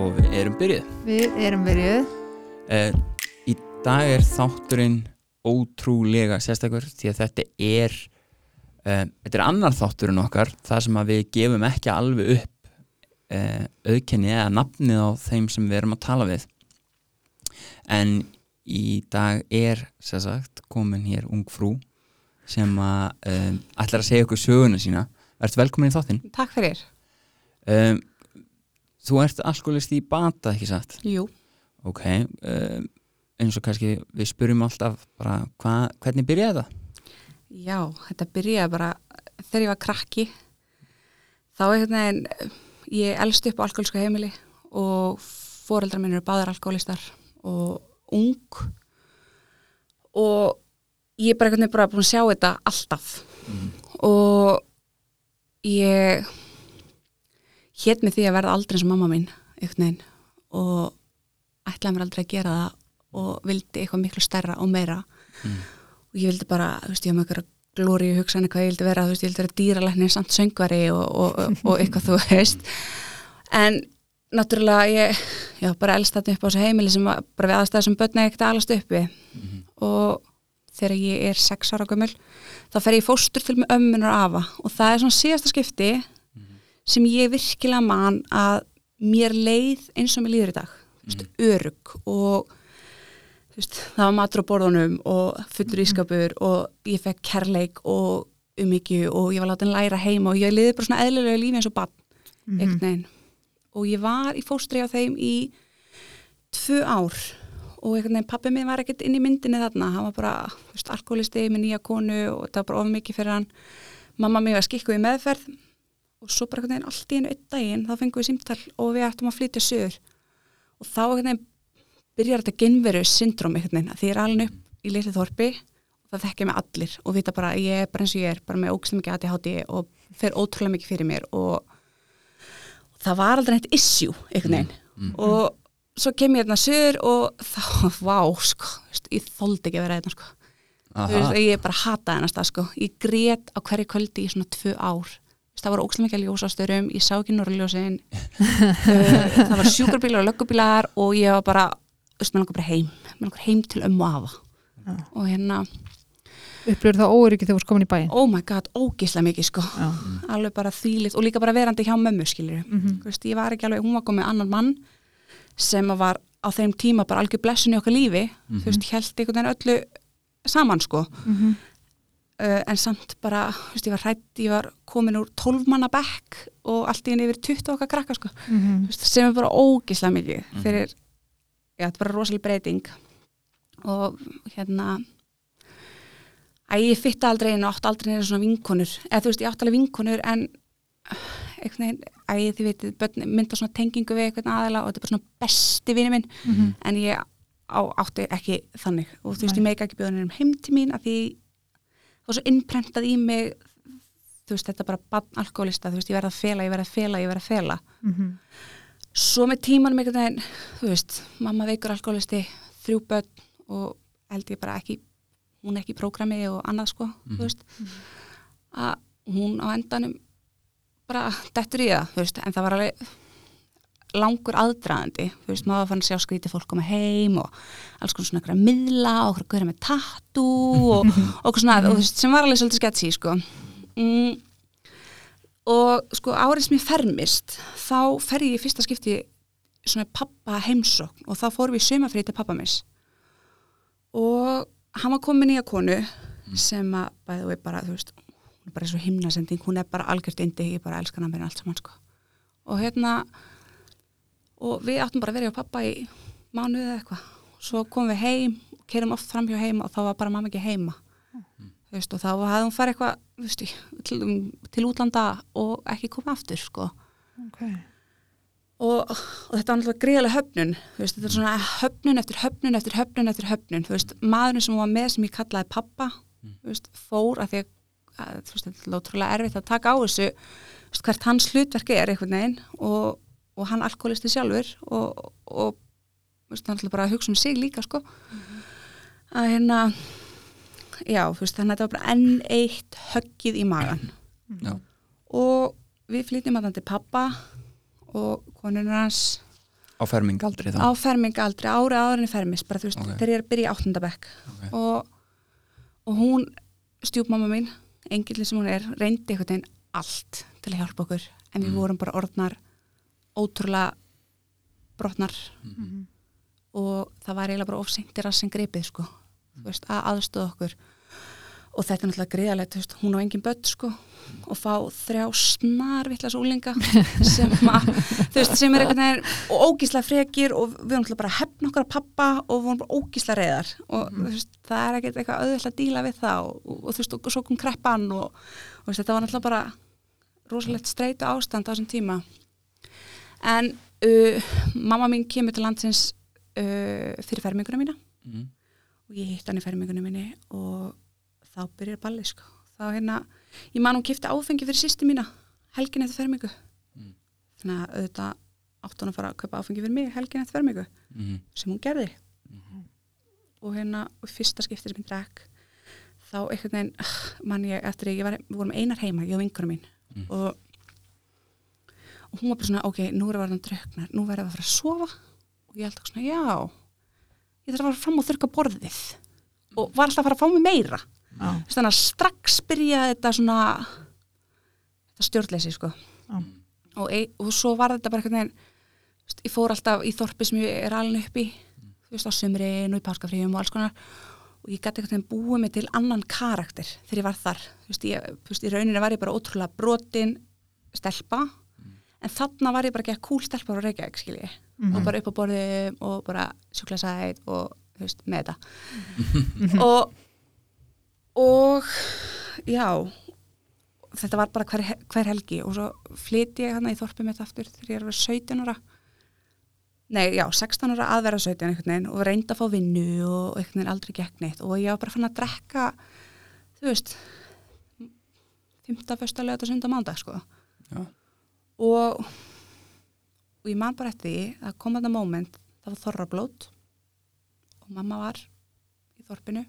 og við erum byrjuð. Við erum byrjuð. Uh, í dag er þátturinn ótrúlega sérstakur því að þetta er uh, þetta er annar þátturinn okkar þar sem að við gefum ekki alveg upp uh, auðkenni eða nafnið á þeim sem við erum að tala við en í dag er sérsagt komin hér ung frú sem að um, ætlar að segja okkur söguna sína Verður velkomin í þáttinn Takk fyrir. um, Þú ert alkoholist í bata, ekki satt? Jú. Ok, um, eins og kannski við spurum alltaf bara hva, hvernig byrjaði það? Já, þetta byrjaði bara þegar ég var krakki. Þá einhvern veginn, ég elst upp á alkoholska heimili og foreldrar minn eru báðar alkoholistar og ung og ég er bara einhvern veginn bara búin að sjá þetta alltaf og ég hétt með því að verða aldrei eins og mamma mín veginn og ætlaði mér aldrei að gera það og vildi eitthvað miklu stærra og meira. Og ég vildi bara, þú veist, ég haf með eitthvað glóri í hugsanir hvað ég vildi vera, þú veist, ég vildi vera dýralæknir samt söngvari og, og, og, eitthvað þú veist. En náttúrulega ég, já, bara elst þetta upp á þessu heimili sem var, bara við aðstæða sem börna ekkert að alast uppi og þegar ég er sex ára gömul þá fer ég fóstur til með ömmunar afa. Og það er svona síðasta skipti sem ég virkilega man að mér leið eins og mér líður í dag. Veist, örug og veist, það var matur á borðunum og fullur ískapur og ég fekk kærleik og umhyggju og ég var látið að læra heima og ég liði bara svona eðlilega lífi eins og bann einhvern veginn. Og ég var í fóstri á þeim í tvö ár og einhvern veginn pappi minn var ekkert inn í myndinni þarna. Hann var bara, þú veist, alkoholisti með nýja konu og það var bara of mikið fyrir hann. Mamma mig var skikkuð í meðferð og svo bara veginn allt í einu einn daginn þá fengum við símtal og við ættum að flytja söður og þá veginn byrjar þetta genveru syndrom einhvern veginn að því ég er alveg upp í litlu þorpi og það þekkja mig allir og vita bara ég er bara eins og ég er bara með ógstlega mikið ADHD og fer ótrúlega mikið fyrir mér og, og það var aldrei neitt issue einhvern veginn og svo kem ég hérna söður og þá, vá, sko, ég þóldi ekki að vera hérna, sko. Þú veist, ég bara hataði hennar stað, sko. Ég grét á hverju kvöldi í svona tvö ár. Það var ókslega mikið ljósastörum, ég sá ekki norrljósin, það var sjúkarbílar og löggubílar og ég var bara, veist, mér langar bara heim, mér langar heim til ömmu afa. Og hérna, upplifur það óöryggi þegar þú erst komin í bæinn oh my god, ógislega mikið, sko. Já. Alveg bara þýlið og líka bara verandi hjá mömmu, skiljur. Mhm. Þú veist, ég var ekki alveg, hún var komið annan mann sem að var á þeim tíma bara algjör blessun í okkar lífi, þú veist, held einhvern veginn öllu saman, sko. Mhm. Uh, en samt bara, þú veist, ég var hrætt, ég var komin úr 12 manna bekk og allt í henni yfir 20 okkar krakka, sko. Mhm. Þú veist, sem er bara ógislega mikið fyrir, já, þetta er bara rosalega breyting og hérna að ég fytta aldrei inn og átt aldrei neina svona vinkonur eða þú veist, ég átt alveg vinkonur en einhvern veginn, að þið veitir börn mynda svona tengingu við einhvern aðeila og þetta er bara svona besti vini minn Mhm. en ég á, átti ekki þannig og þú veist, Nei. ég meika ekki bjóðanir um heim til mín að því var svo innprentað í mig þú veist, þetta bara bann alkoholista, þú veist, ég verð að fela, ég verð að fela, ég verð að fela. Mhm. svo með tímanum einhvern veginn, þú veist mamma veikur alkoholisti, þrjú börn og held ég bara ekki hún er ekki í prógrami og annað sko þú veist, að hún á endanum bara dettur í það, þú veist, en það var alveg langur aðdraðandi, þú veist, maður fann að sjá skrítið fólk koma heim og alls konar svona eitthvað miðla og okkur með tattoo og, okkur svona, og, þú veist, sem var alveg svolítið sketchy, sko. Mm, og sko árið sem ég fermist þá fer ég í fyrsta skipti svona pappa heimsókn og þá fórum við sömafrið til pappa mis og hann var komin í að konu sem að bæði og bara, þú veist hún er bara eins og himnasending, hún er bara algjört indi, ég bara elska hann með allt saman sko. Og hérna og við áttum bara að vera hjá pappa í mánuði eða eitthvað. Svo komum við heim, kerum oft fram hjá heima og þá var bara mamma ekki heima. Þú veist, og þá hafði hún farið eitthvað þú veist, til, til útlanda og ekki komið aftur sko. Ok. og, og þetta var náttúrulega greiðlega höfnun þú veist, þetta er svona höfnun eftir höfnun eftir höfnun eftir höfnun, þú veist, maðurinn sem var með sem ég kallaði pappa þú veist, fór að því að, að þú veist, þetta er ótrúlega erfitt að taka á þessu. Þú veist, hvert hans hlutverk er einhvern veginn og, og hann alkoholisti sjálfur og, og veist, náttúrulega bara að hugsa um sig líka sko að hérna já, þú veist, þannig að þetta var bara enn eitt höggið í magan Já. og við flytjum að hann til pappa og konunur hans á fermingaldri þá á fermingaldri, ári árinni fermis bara þú veist, Ok. þegar ég er að byrja í áttundabekk Ok. og, og hún stjúpmamma mín, engillin sem hún er reyndi einhvern veginn allt til að hjálpa okkur en við Mm. vorum bara orðnar ótrúlega brotnar. Mhm. og það var eiginlega bara ofsengtir að sem gripið sko, þú veist, að aðstöða okkur. Og þetta er náttúrulega greiðalegt, veist, hún á engin börn sko. Og fá þrjá snarvillas úlinga sem sem er og ógísla frekir og við erum náttúrulega bara að hefna okkar að pappa og við vorum bara ógísla reyðar og þú veist, það er ekkert eitthvað auðvitað að díla við það og, og, þú veist, og, svo kom kreppan og, og veist, þetta var náttúrulega bara rosalegt streitu ástand á þessum tíma en uh, mamma mín kemur til landsins uh, fyrir ferminguna mína mm. og ég hitt hann í fermingunum minni og þá byrjar balli sko. þá hérna, ég man hún kipti áfengi fyrir sýstu mína helgin eftir fermingu Mm. þannig að auðvitað átt hún að fara að kaupa áfengi fyrir mig helgin eftir fermingu Mm. sem hún gerði Mhm. og hérna, og fyrsta skiptir sem ég drekk þá einhvern veginn ah, man ég eftir að ég var, við vorum einar heima ég og vinkunum mín Mm. og, og hún var bara svona, ok, nú er að verða dröknar nú verða að fara að sofa. Og ég held ekki svona, já ég þarf að fara fram og þurrka borðið. Og var alltaf að fara að fá mig meira. Þess þannig að strax byrjaði þetta svona þetta stjórnleysi sko. Já. og, og svo var þetta bara veist, ég fór alltaf í þorpi sem ég er alveg upp í þú veist á sumrin og í páskafríum og alls konar. Og ég gæti veginn búið mig til annan karakter þegar ég var þar. Þú veist, ég, í rauninni var ég bara ótrúlega brotin stelpa en þarna var ég bara að kúl stelpa á Reykjavík skilji Mhm. og bara upp á borðum og bara sjúklasæt og þú veist, með þetta og og já þetta var bara hver, hver helgi og svo flyti ég hana í þorpið mitt aftur þegar ég var 17 ára nei, já, 16 ára að vera 17 einhvern veginn og reyndi að fá vinnu og einhvern veginn aldrei gekk neitt og ég var bara fann að drekka þú veist 15. fyrsta lögat og 7. mándag sko Já. Og og ég man bara eftir því að kom þetta moment það var þorrablót og mamma var í þorpinu.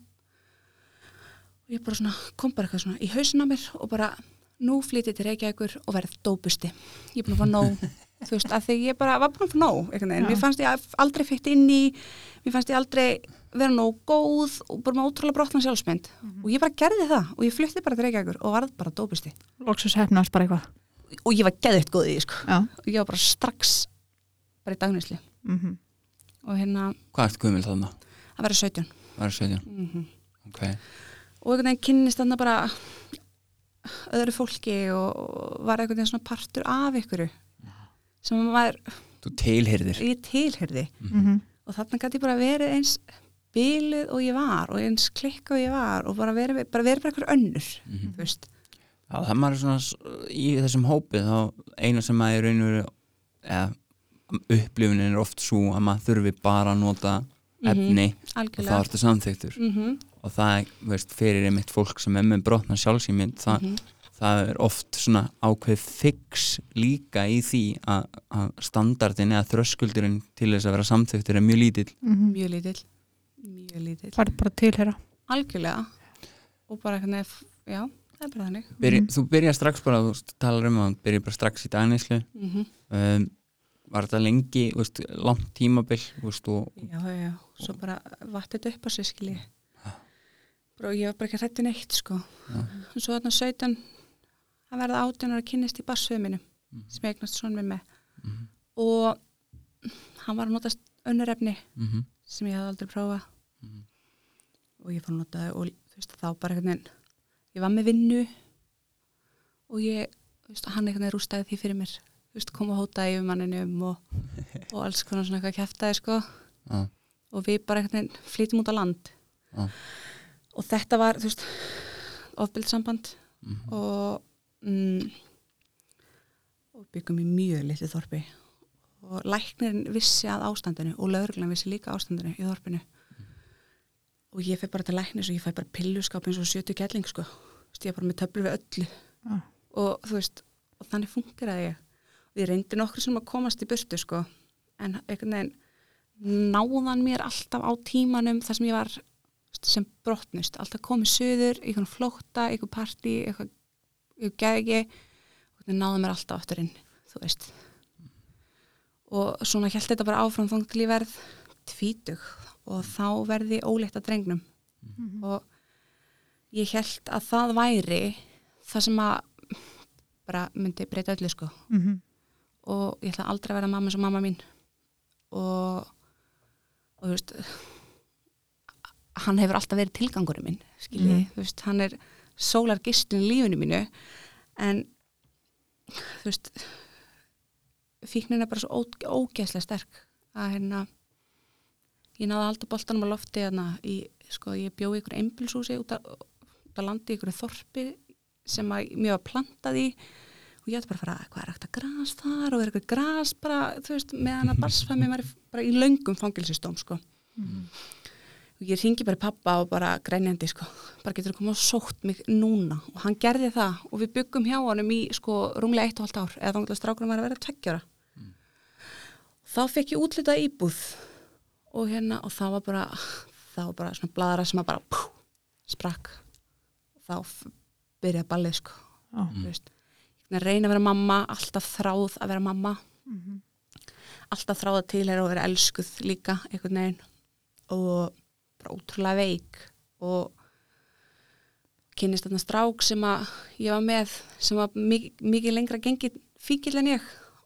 Og ég bara svona kom bara eitthvað svona í hausin á mér og bara nú flytið til Reykjavíkur og verð dópusti. Ég er búin að fá nóg þú veist, að því ég bara var búin að fá nóg Já. mér fannst ég aldrei fyrst inn í mér fannst ég aldrei vera nóg góð og bara með ótrúlega brotna sjálfsmynd. Og ég bara gerði það og ég flytti bara til Reykjavíkur og varð bara dópusti. Loksus hefnast bara eitthvað og ég var geðvitt góð í því sko Já. og ég var bara strax bara í dagnisli Mhm. og hérna Hvað ert gömul þarna? að vera 17 Var það 17? mm Ok. og einhvern veginn kynnist þarna bara öðru fólki og, var einhvern veginn svona partur af ykkur sem maður Þú tilhyrðir. ég tilherði Mhm. og þarna gæti ég bara verið eins bilið og ég var og eins klikka og ég var og bara verið bara, verið bara einhver önnur Mhm. þú veist Já, það maður er svona í þessum hópi þá eina sem maður er raun og veru eða upplifunin er oft svo að maður þurfi bara að nota efni og það ertu samþyktur mm -hmm. og það er, veist, fyrir einmitt fólk sem er með brotna sjálfsýmynd það, Mhm. það er oft svona ákveð fix líka í því að, að standardin eða þröskuldurinn til þess að vera samþyktur er mjög lítill. Mhm. mjög lítill. Mjög lítill. Bara tilhera algjörlega. Og bara einhvern veginn, já, það er bara þannig Byrja, Mhm. Þú byrjar strax bara, þú talar um að þú byrjar bara strax í dagnislu mm um, var þetta lengi, veist, langt tímabil þú veist, og já, já, svo bara þetta upp á sig skilji og ég var bara ekki hrættu neitt sko Já. og svo þarna 17 að verða 18 ára að kynnist í barsöðu mínum Mhm. sem ég eignast svona með með Mhm. og hann var að nota önnurefni mm sem ég hafði aldrei prófað Mhm. og ég að nota og þú veist, þá bara einhvern veginn ég var með vinnu og ég, veist, hann einhvern veginn rústaði því fyrir mér veist, kom og hótaði yfir manninum og, og alls konar svona eitthvað kæftaði sko Já. og við bara veginn flytum út á land Já. og þetta var, þú veist ofbildsamband Mhm. og mm, og byggum í mjög litlu þorpi og læknirinn vissi að ástandinu og lögreglan vissi líka ástandinu í þorpinu og ég fæ bara til læknis og ég fæ bara pilluskap eins og 70 kelling sko, ég er bara með töflu við öllu. Já. og þú veist og þannig ég. Og ég reyndi nokkur sem að komast í burtu sko. En einhvern veginn náðan mér alltaf á tímanum þar sem ég var sem brotnust, alltaf komið söður einhvern flótta, einhvern ég geði ekki og það náði mér alltaf aftur inn þú veist. Og svona held þetta bara áfram þá til ég verð tvítug og þá verði óleitt að drengnum. Og ég held að það væri það sem að bara myndi breyta öllu sko. Mhm. og ég ætla aldrei að vera mamma og mamma mín. Og og þú veist hann hefur alltaf verið tilgangurinn minn skilji, Mhm. þú veist, hann er sólar gistin í lífinu mínu. En þú veist fíknin er bara svo ógeðslega sterk að hérna ég náði að halda boltanum á lofti hérna í, sko, ég bjóði ykkur einbilshúsi út að, að landi ykkur þorpi sem að mér var plantað í. Og ég ætti bara að fara, hvað er ekkert að gras þar? Og er eitthvað gras bara, þú veist, meðan að barsfæmi var bara í löngum fangilsistóm, sko. Og ég ringi bara pappa og bara grænjandi, sko, bara getur að koma og sótt mig núna? Og hann gerði það. Og við byggum hjá honum í, sko, og halvt ár eða þá strákurum var að vera tveggjara þá fekk ég útlitað íbúð og hérna, og það var bara það var bara svona bladra sem að bara pú, sprakk. Þá f- byrjaði ballið, sko. Veist, ég reyna að vera mamma alltaf þráð að vera mamma. Mhm. alltaf þráð að tilhera og vera elskuð líka einhvern veginn. Og bara ótrúlega veik. Og kynist þarna strák sem að ég var með sem var mikið, mikið lengra gengið fíkil en ég.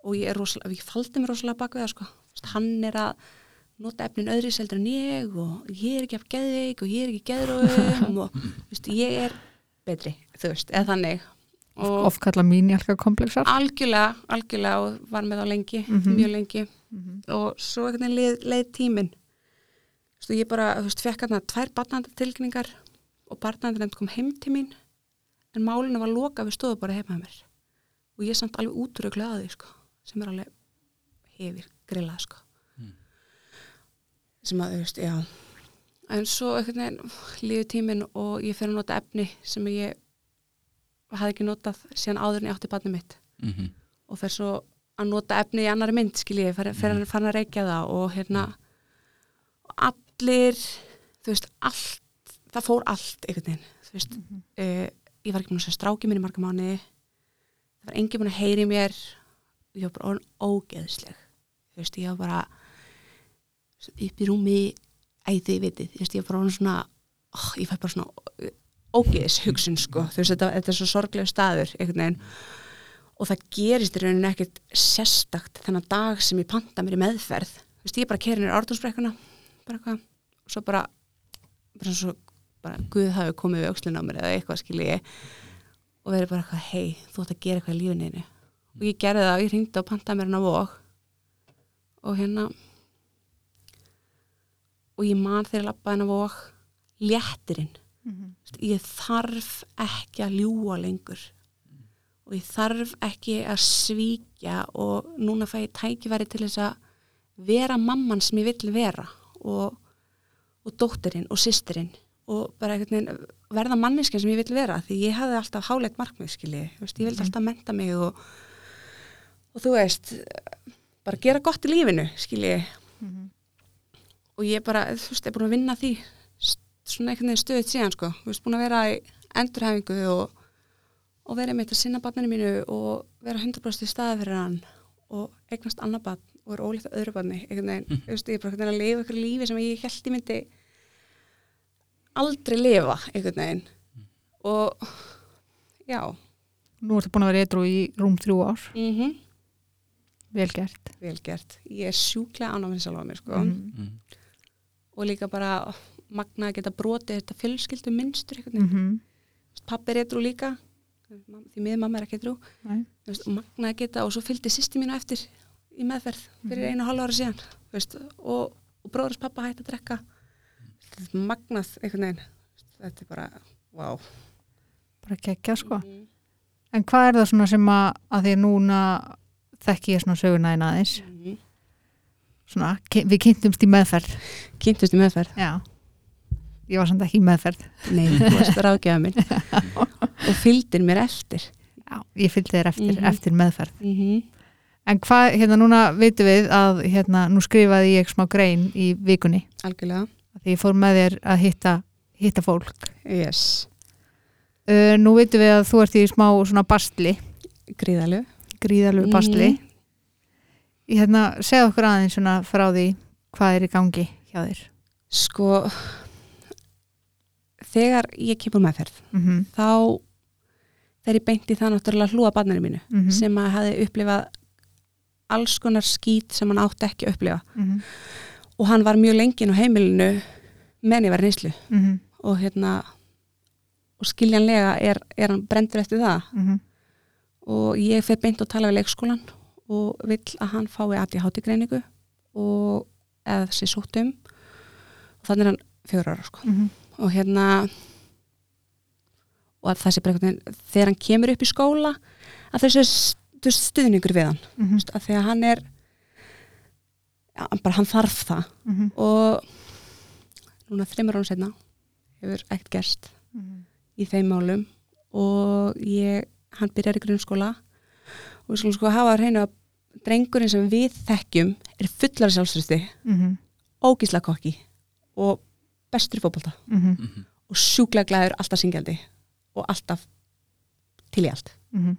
Og ég rosalega, ég faldi mér rosalega bak við það sko, hann er að nota efnin öðri seldur en ég og ég er ekki af geðveik og ég er ekki geðróum og veist, ég er betri, þú veist, eða þannig og Oft kalla mínjálka komplexar. algjörlega, algjörlega og var með á lengi, Mhm. mjög lengi Mhm. og svo einhvern veginn leið, leið tíminn þú veist, og ég bara, þú veist, fekk hérna tvær barnandatilkningar og barnandatilkning kom heim til mín en málinu var loka við stóðu bara heima mér og ég samt alveg útruglega að því, sko, sem er alveg hefir grillað, sko sem að, þú veist, já. En svo einhvern veginn líður tíminn og ég fer að nota efni sem ég hafði ekki notað síðan áður en ég átti barnið mitt. Mhm. og fer svo að nota efni í annari mynd skilji, fer, fer Mhm. að fara að reykja það og hérna allir, þú veist, allt það fór allt einhvern veginn þú veist, Mhm. uh, ég var ekki búin að segja stráki minn í marga mánu það var engin búin að heyri mér. Ég var bara ógeðsleg. Þú veist, ég var bara upp í rúmi æði vitið, ég bara orðin svona oh, ég fæ bara svona ógeðs hugsun sko, þú veist, þetta, þetta er svo sorglega staður einhvern veginn. Og það gerist í rauninni ekkert sérstakt þennan dag sem ég panta mér í meðferð. Þú veist, ég bara kerin í ártúnsbrekkuna bara hvað, og svo bara bara svo, bara Guð hafi komið við aukslinn á mér eða eitthvað skilji og verið bara eitthvað, hei, þú ætti að gera eitthvað í lífininu og ég gerði það og ég hringdi og pantaði mér hann á vóg og hérna og ég man þegar ég lappaði hann á vóg léttirinn. Þú veist, ég þarf ekki að ljúa lengur og ég þarf ekki að svíkja og núna fæ ég tækifæri til þess að vera mamman sem ég vill vera og, og dóttirinn og systirinn og bara veginn verða manneskja sem ég vill vera því ég hafði alltaf hálegt markmið skilji, ég vildi Mhm. alltaf menta mig og, og þú veist bara gera gott í lífinu skilji. Og ég bara, þú veist, er búin að vinna því svona einhvern veginn stöðið síðan sko, þú veist, búin að vera í endurhæfingu og, og vera með þetta sinna barninu mínu og vera 100% í staði fyrir hann og eignast annað barn og er ólíkt að öðru barni einhvern veginn, þú veist, ég er bara einhvern veginn að lifa ykkur lífi sem ég held ég myndi aldrei lifa einhvern veginn. Og já. Nú ertu búin að vera eitthrú í rúm þrjú ár. mm Vel gert. vel gert, ég er sjúklega ánæminn sjálf á mér sko. Mhm. Mhm. Og líka bara magna að geta brotið þetta fjölskyldu minnstur veginn Mhm. pappi er eitthrú líka því miður mamma er ekki og magna að geta og svo fylgdi sýsti mínu eftir í meðferð fyrir Mhm. einu og hálfa ára síðan veist, og, og bróðurs pappa hætti að drekka magnað einhvern veginn þetta er bara, wow Bara geggja sko. Mhm. En hvað er það svona sem að, að því núna þekki ég svona söguna einn aðeins. Mhm. Svona, við kynntumst í meðferð. kynntust í meðferð Já. Ég var samt ekki í meðferð. nei, þú varst ráðgjafa minn og fylgdir mér eftir Já. Ég fylgdi þér eftir, Mhm. eftir meðferð. mm -hmm. En hvað, hérna núna vitum við að hérna, nú skrifaði ég smá grein í vikunni. algjörlega, Því ég fór með þér að hitta, hitta fólk. yes, Uh, nú vitum við að þú ert í smá svona bastli, gríðalegu gríðalegu bastli. Mhm. Ég hérna, segja okkur aðeins svona frá því hvað er í gangi hjá þér. Sko, þegar ég kemur meðferð, Mm þá þegar ég beinti það náttúrulega hlúa barninu mínu -hmm. sem að hafi upplifað alls konar skít sem hann átti ekki að upplifa mm og hann var mjög lengin á heimilinu menn ég var í neyslu -hmm. og hérna og skiljanlega er, er hann brendur eftir það Mm og ég fer beint og tala við leikskólan og vill að hann fái ADHD greiningu og eða þessi sóttum og þannig er hann fjóra ára sko. -hmm. og hérna og einhvern veginn þegar hann kemur upp í skóla að þessi stu- stuðningur við hann. Mm veist, að því að hann er já, bara hann þarf það. -hmm. og núna þreymur án setna hefur ekkert gerst í þeim málum. Og ég, hann byrjar í grunnskóla og við skulum sko hafa að reyna að drengurinn sem við þekkjum er fullar sjálfsrösti, -hmm. ógísla kokki og bestur í fótbolta Mm Mhm. og sjúklega glæður alltaf syngjandi og alltaf til í allt. -hmm.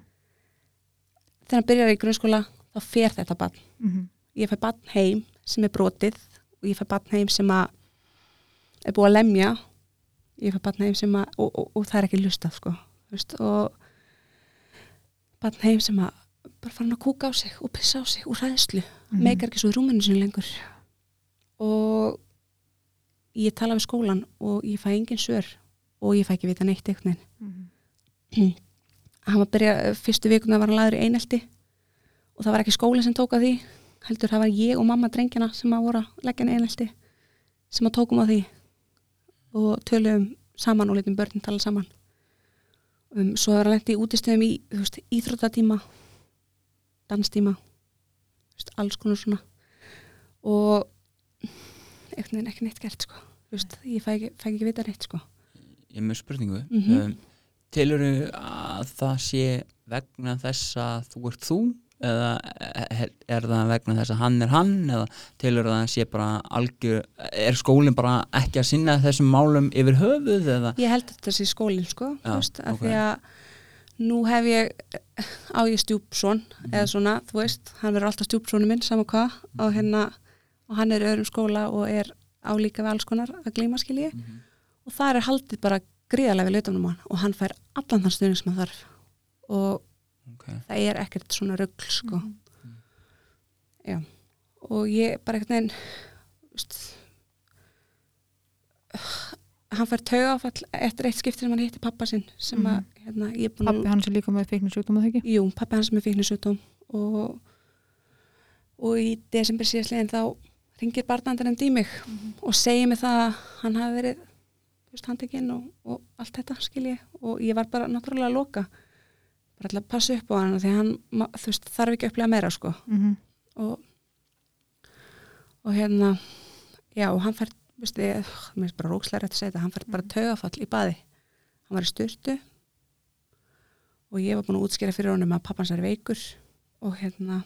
Þegar hann byrjar í grunnskóla þá fer þetta barn. Mhm. Ég fæ barn heim sem er brotið og ég fæ barn heim sem að er búið að lemja ég fæ barn heim sem að og, og, og það er ekki lustað sko og barn heim sem að bara fara hann að kúka á sig og pissa á sig úr hræðslu Mhm. meikar ekki svo í rúminu sinu lengur og ég tala við skólan og ég fæ engin svör og ég fæ ekki vita neitt eitthvað Mhm. hann var að byrja, fyrstu vikuna var hann laður í einelti og það var ekki skólinn sem tók að því heldur það var ég og mamma drengjana sem að voru að leggja hann í einelti sem að tókum að því og töluðum saman og litum börnin tala saman um, svo hefur hann lent í útistöðum í veist, íþróttatíma danstíma. Veist, alls konar svona. Og einhvern veginn ekki neitt gert sko. Veist, ég fæ ekki, fæ ekki vita neitt sko. Ég er með spurningu. Mhm. um, Telurðu að það sé vegna þess að þú ert þú eða er, er það vegna þess að hann er hann eða telurðu að það sé bara algjör er skólinn bara ekki að sinna þessum málum yfir höfuð eða? Ég held að þetta sé skólinn sko, Já, þú veist, af ok. því að nú hef ég á ég stjúpsson Mhm. eða svona, þú veist, hann verður alltaf stjúpssonu minn saman hvað og hérna og hann er í öðrum skóla og er álíka við alls konar að gleyma skilji Mhm. og það er haldið bara gríðarlega við lautanum hann og hann fær allan þann stuðning sem hann þarf og okay. það er ekkert svona rugl sko Mhm. já og ég bara neginn veist, hann fær taugafall eftir eitt skipti sem hann hitti pappa sinn sem að hérna, ég er búin Pappi hans er líka með feiknisjúkdóma það ekki? Jú, pappi hans með fíknisutóm og, og í desember síðastlegin þá ringir barnandarinn í mig og segir mig það að hann hafi verið handtekinn og, og allt þetta skil ég og ég var bara náttúrulega að loka bara alltaf að passa upp á hann því að hann veist, þarf ekki að upplega meira sko Mm -hmm. og, og hérna já, hann fær veist, ég, mér er bara rókslega rétt að segja þetta hann fær bara taugafall í baði. Hann var í styrtu og ég var búin að útskýra fyrir honum að pappans er veikur og hérna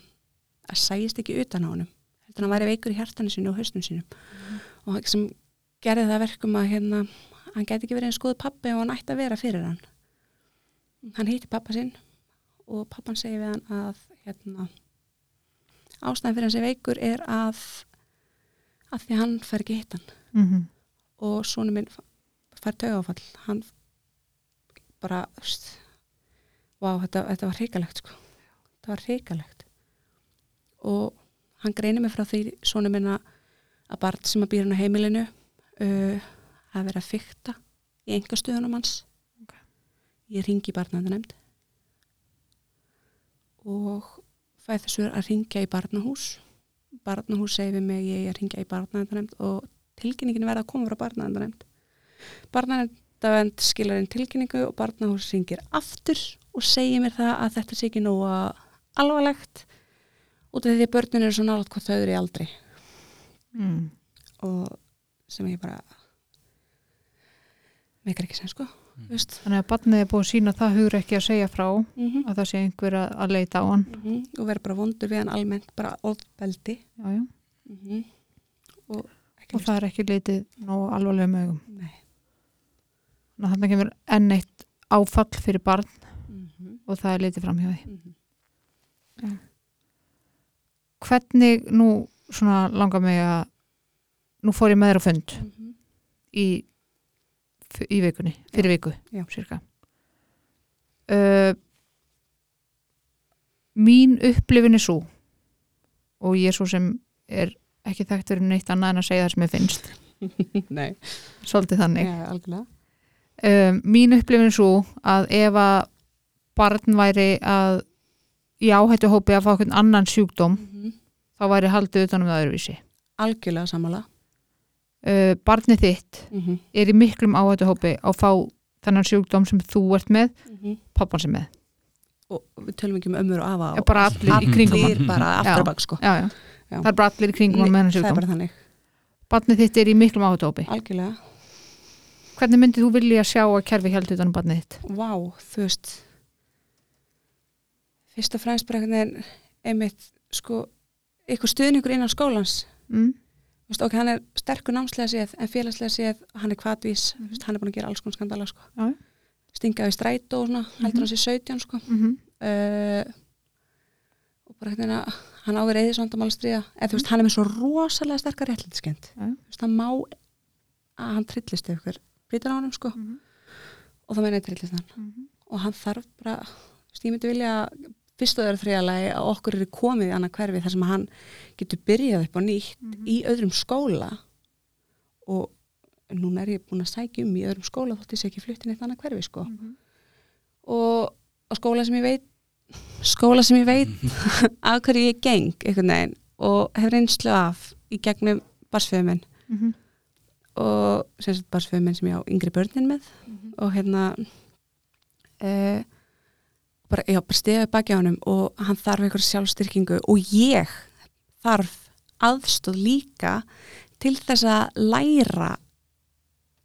að sæjist ekki utan á honum heldur hann væri veikur í hjartanu sínu og haustum sínum. Og sem gerði það að verkum að hérna, hann geti ekki verið eins góð pappi og hann ætti að vera fyrir hann. Hann hitti pappa sinn og pappan segi við hann að hérna ástæðan fyrir hans er veikur er að að því hann fær ekki hitt hann Mm -hmm. og svona minn fær taugafall hann bara vá, þetta, þetta var hrikalegt sko. þetta var hrikalegt og hann greinir mig frá því svona minna að barn sem að býra hann á heimilinu uh, að vera að fykta í engastöðunum hans Ok. ég ringi barnaðanemnd og fæ þessu að ringja í barnahús barnahús segir við mig ég er að ringja í barnaðanemnd og tilkynningin verða að koma frá barnaðanemnd barnaðanemnd skilar inn tilkynningu og barnahús ringir aftur og segir mér það að þetta sé ekki nógu alvarlegt út af því að börnin eru svo nálat hvað þau eru í aldri. Mm. og sem ég bara meikar ekki sem sko Mm. Þannig að barnið er búið að sína það hugur ekki að segja frá mm að það sé einhver að, að leita á hann. Og vera bara vondur við hann almennt bara ofbeldi. Já, já. mm og og það er ekki leitið nógu alvarlega Nei. Þannig að þarna kemur enn eitt áfall fyrir barn Mm -hmm. og það er leitið fram hjá því Mm -hmm. Já. hvernig nú svona langar mig að nú fór ég með þér á fund Mhm. í, í vikunni, fyrir viku Já. uh, mín upplifin er svo og ég er svo sem er ekki þekkt fyrir neitt annað en að segja það sem ég finnst. Nei, svolítið þannig. Já, algjörlega. Um, mín upplifin er svo að ef að barn væri að í áhættu hópi að fá einhvern annan sjúkdóm Mhm. þá væri haldið utanum það öðruvísi. Algjörlega sammála. Uh, barnið þitt Mhm. er í miklum áhættu hópi að fá þennan sjúkdóm sem þú ert með Mhm. pappan sem með, Og við tölum ekki um ömmur og afa Já, bara allir í kringum bara aftur og bak sko. Já, já. Já. það er bara allir í kringum hann með þennan Það er sjúkdóm bara þannig barnið þitt er í miklum áhættu hópi Algjörlega hvernig myndið þú vilja sjá að kerfi held utanum barnið þitt Vá, þú veist Fyrst og fremst bara einhvern veginn einmitt sko eitthvað stuðningur innan skólans mm? Veist, ok, hann er sterkur námslega séð en félagslega séð, hann er kvatvís mm hann er búin að gera alls konar skandala sko. Já. stinga í strætó og svona, heldur hann sér 17 sko. Mm -hmm. uh, bara hérna hann á verið eða svandamál stríða eða þú veist, hann er með svo rosalega sterkar réttlætiskend Já. þú veist, hann má að hann trillist ykkur brýtur á honum sko. Og það meina ég trillist hann. Og hann þarf bara, þú veist, ég myndi vilja fyrst og öðru þriðalagi að okkur eru komið í annað hverfi þar sem hann getur byrjað upp á nýtt í öðrum skóla. Og núna er ég búin að sækja um í öðrum skóla þótt ég sé ekki fluttin eitt annað hverfi sko. Og, og skóla sem ég veit skóla sem ég veit af hverju ég geng veginn og hef reynslu af í gegnum barsföðuminn Mm -hmm. og sem sagt barsföðuminn sem ég á yngri börnin með. Og hérna uh, bara, já, bara stigaði baki á honum og hann þarf eitthvað sjálfstyrkingu og ég þarf aðstóð líka til þess að læra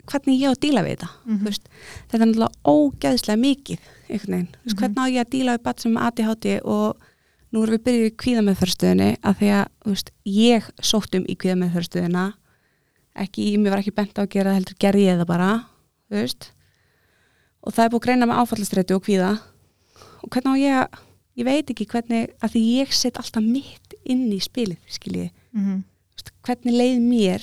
hvernig ég á að díla við þetta Mhm. þú veist, þetta er náttúrulega ógeðslega mikið veist, Mhm. hvernig á ég að díla við bat sem ADHD og nú erum við byrjuð í kvíðameðferðstöðinni að því að, veist, ég sótt um í kvíðameðferðstöðina ekki, mér var ekki bent á að gera það, heldur gerði ég það bara, og það er búið að greina með áfallastreitu og kvíða. Og hvernig á ég að ég veit ekki hvernig, að því ég set alltaf mitt inn í spilið, skiljiði Mm veist, hvernig leið mér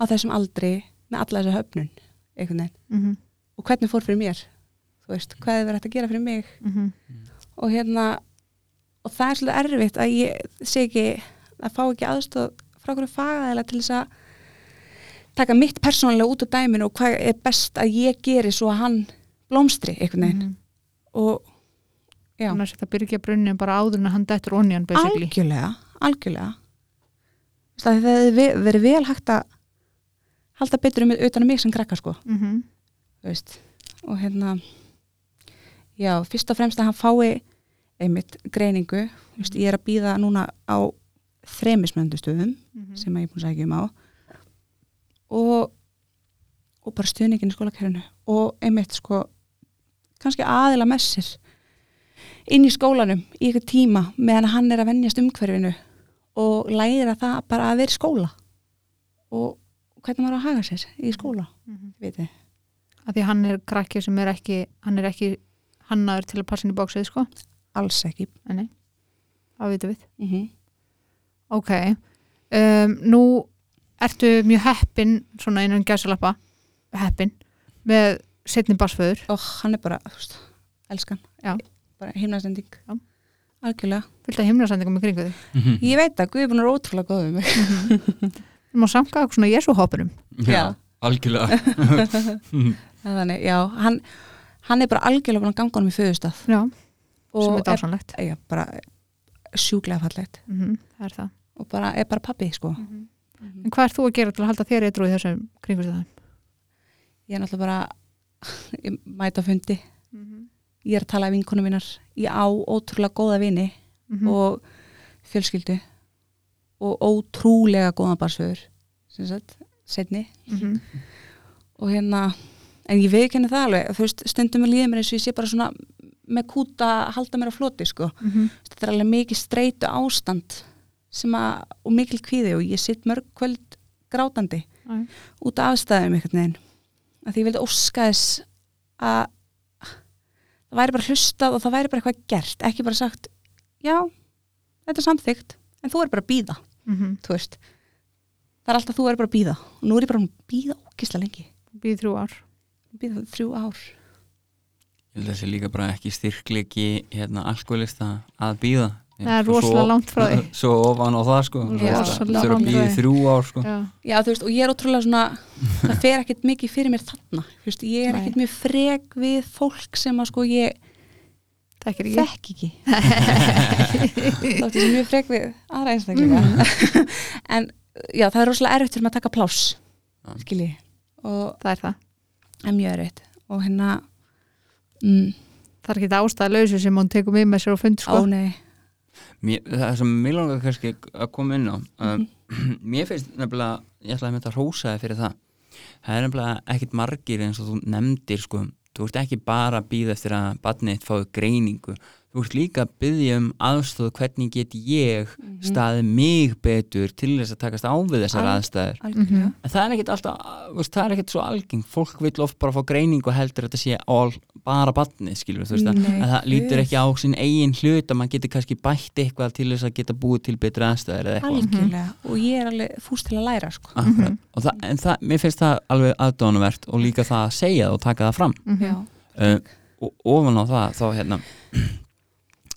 á þessum aldri með alla þessa höfnun veginn. -hmm. og hvernig fór fyrir mér? Þú veist, hvað er verið hægt að gera fyrir mig? Mm og hérna og það er svolítið erfitt að ég sé ekki að fá ekki aðstóð frá hverju fagaðilega til þess að taka mitt persónulega út á dæminu og hvað er best að ég geri svo að hann blómstri einhvern veginn. Og já, Þannig að þetta byrja ekki að brunni bara áður en að hann dettur onion basically. Algjörlega algjörlega. Það ve- verið vel hægt að halda betur um utan að mig sem krakka sko. Mm -hmm. veist, og hérna já, fyrst og fremst að hann fái einmitt greiningu. Þú veist, ég er að býða núna á þremismöndu stöðum Mhm. sem ég er búin að sækja um á. Og og bara stuðningin í skólakerfinu. Og einmitt sko kannski aðila með sér inn í skólanum í ykkur tíma meðan hann er að vennjast umhverfinu og læra það bara að vera skóla. Og hvernig maður á að haga sér í skóla, veit þið. Að því hann er krakki sem er ekki hann er ekki hannaður til að passa inn í bóksið sko, alls ekki. Nei það vitum við, mm -hmm. ok um, nú ertu mjög heppin svona innan gæsalappa heppin, með setni barsföður og hann er bara, veist, elskan. Já. bara heimnastending Já. algjörlega, fylgta himnasendingum í kringu þig. Mhm. ég veit að Guð er ótrúlega góð um mig þú má samka okkur svona jesúhoppurum Já, algjörlega. Þannig, já, hann hann er bara algjörlega búin að ganga honum í föðustaf já, sem er dásanlegt já, bara sjúklega fallegt. Mm það er það. Og bara, er bara pappi, sko. En hvað er þú að gera til að halda þér eitthvað í þessum kringu það? ég er náttúrulega bara ég mæta á fundi. Ég er að tala af vinkonum mínar. Ég á ótrúlega góða vini Mhm. og fjölskyldu og ótrúlega góða barsföður sem sagt, setni Mhm. og hérna en ég veit ekki það alveg, þú veist, stundum með líður mér eins og ég sé bara svona með kúta að halda mér á floti, sko Mhm. þetta er alveg mikið streitu ástand sem að, og mikil kvíði og ég sitt mörg kvöld grátandi Æ. út af aðstæðum einhvern veginn að því ég vildi óska þess að það væri bara hlustað og það væri bara eitthvað gert, ekki bara sagt já, þetta er samþygt en þú er bara að býða mm þú veist það er alltaf þú er bara að býða og nú er ég bara að býða ógislega lengi. Býð þrjú ár. Býða þrjú ár. Ég held að þessi líka bara ekki styrklegi hérna alkoholista að býða Það er rosalega langt frá því. Svo ofan á það sko. Það þurfa að býða þrjú ár sko. Já, já þú veist og ég er ótrúlega svona það fer ekkert mikið fyrir mér þarna. Veist, ég er ekkert mjög frek við fólk sem að sko ég það er ekki. Þekk ekki. Þátt ég sem mjög frek við aðra einstaklega en já það er rosalega erfitt fyrir maður að taka pláss Já. skilji og Það er það. Það er mjög erfitt. Og hérna mm, Það er ekki ástæða lausu sem hún tekur með með sér og fund ó sko. nei. Mér, Það sem mér langar kannski að koma inn á um, Mhm. Mér finnst nefnilega Ég ætlaði að mynda að rósa þig fyrir það. Það er nefnilega ekkit margir eins og þú nefndir sko Þú ert ekki bara að býða eftir að badnið þitt fái greiningu Þú ert líka að byggja um aðstóð hvernig get ég Mhm. staðið mig betur til þess að takast á við þessar Al- aðstæður? algjörlega. En það er ekkit alltaf, veist, það er ekkit svo algeng Fólk vil oft bara fá greiningu og heldur að þetta sé all, bara badnið, skilur þú veist að Nei, að það lítur ekki á sinn eigin hlut að maður getur kannski bætt eitthvað til þess að geta búið til betri aðstæður eða eitthvað. Algjörlega. Og ég er alveg fúst til að læra sko. Akkurat. og það, en það, mér finnst það alveg aðdónuvert og líka það að segja það og taka það fram. Mhm. já, uh, og ofan á það þá hérna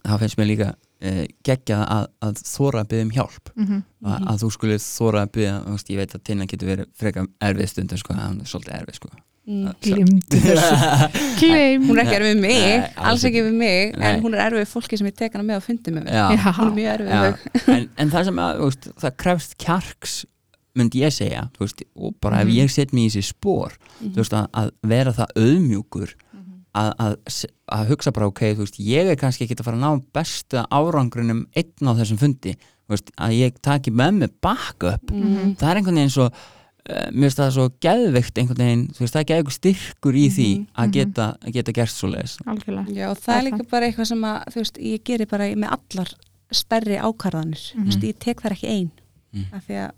það finnst mér líka uh, geggja að, að þóra að byggja um hjálp. Mhm. að, að þú skulle þóra að byggja ég veit að tinna getur verið frekar erfið stundum sko, hann er svolítið erfið sko. Mm. Glimtu þessu. Hún er ekki erfið við mig, Nei, alls ekki við mig Nei. en hún er erfið fólki sem ég tek hana með og fundi með mig hún er mjög erfið en, en það sem að, veist, það krefst kjarks myndi ég segja veist, og bara ef Mhm. ég set mér í þessi spór að, að vera það auðmjúkur að, að, að hugsa bara ok, þú veist, ég er kannski ekki að fara að ná besta árangrunum einn á þessum fundi. Þú veist, að ég taki með mig backup Mhm. það er einhvern veginn svo uh, mér finnst það svo geðveikt einhvern veginn þú veist, það er geðveikt styrkur í því Mhm, að mhm. geta, að geta gert svo leiðis Algjörlega. Já, og það Það er líka bara eitthvað sem að, þú veist, ég geri bara með allar stærri ákvarðanir, þú veist, ég tek þar ekki ein. Mhm. af því að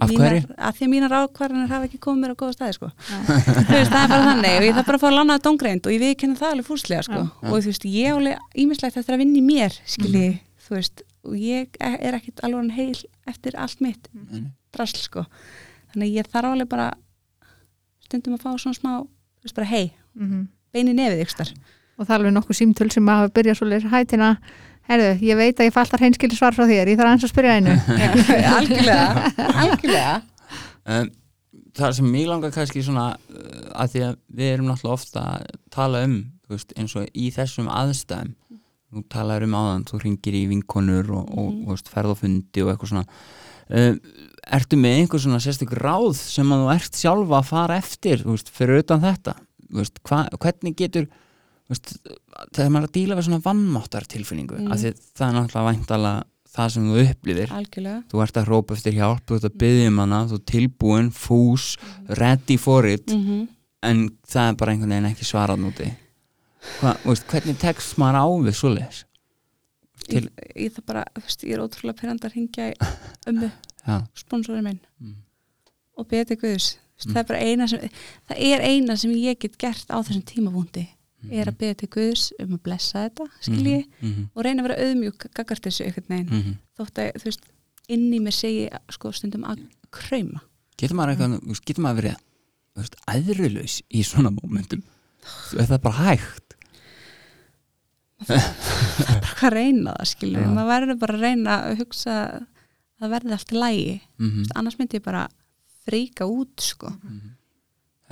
Af mínar, hverju? að því að mínar ákvarðanir hafa ekki komið mér á góða staði, sko. Þú veist, það er bara þannig og ég þarf bara að fá að lána það dóngreind og ég viðkenna það alveg fúslega, sko. Og þú veist, ég álega ímislegt eftir að vinna í mér skilji, þú veist, og ég er ekkit alveg heil eftir allt mitt Mhm. drasl, sko. Þannig að ég þarf alveg bara stundum að fá svona smá, þú veist, bara hei Mhm. beini nefið ykkur og það er alveg nokkuð símtöl sem hafa byrjað svo leir hætina Herðu, ég veit að ég fæ alltaf hreinskili svar frá þér, ég þarf aðeins að spyrja einu. Algjörlega, algjörlega. Um, það sem mig langar kannski svona uh, að því að við erum náttúrulega ofta að tala um veist, eins og í þessum aðstæðum þú talar um áðan, þú ringir í vinkonur og, og, og veist, ferð og eitthvað svona. Uh, ertu með einhver svona sérstök ráð sem að þú ert sjálfa að fara eftir þú veist, fyrir utan þetta? Þú veist, hva, hvernig getur veist, þegar maður er að díla við svona vannmáttar tilfinningu Mm. af því það er náttúrulega væntalega það sem þú upplifir. Algjörlega. Þú ert að hrópa eftir hjálp, þú ert að byggja um hana þú ert tilbúin, fús, ready for it mm -hmm. en það er bara einhvern veginn ekki svarað núti Hva, veist, hvernig tekst maður á við svoleiðis? Til, ég, ég það bara, veist, ég er ótrúlega pyrrandar hingja í ömmu, já, sponsorinn minn. Mm. og beti Guðs. Þú veist, Mm. það er bara eina sem það er eina sem ég get gert á þessum tímabúndi er að beða til Guðs um að blessa þetta, skilji mm -hmm, og reyna að vera auðmjúk gagart þessu einhvern veginn. Mm -hmm. þótt að, þú veist, inn í mér segi sko stundum að krauma. Getur maður eitthvað, veist, getur maður verið æðrulaus í svona mómentum? Veist það er bara hægt. Bara hvað að reyna það, skilji Já. maður verður bara að reyna að hugsa að það verði allt í lægi mm -hmm. annars myndi ég bara freika út sko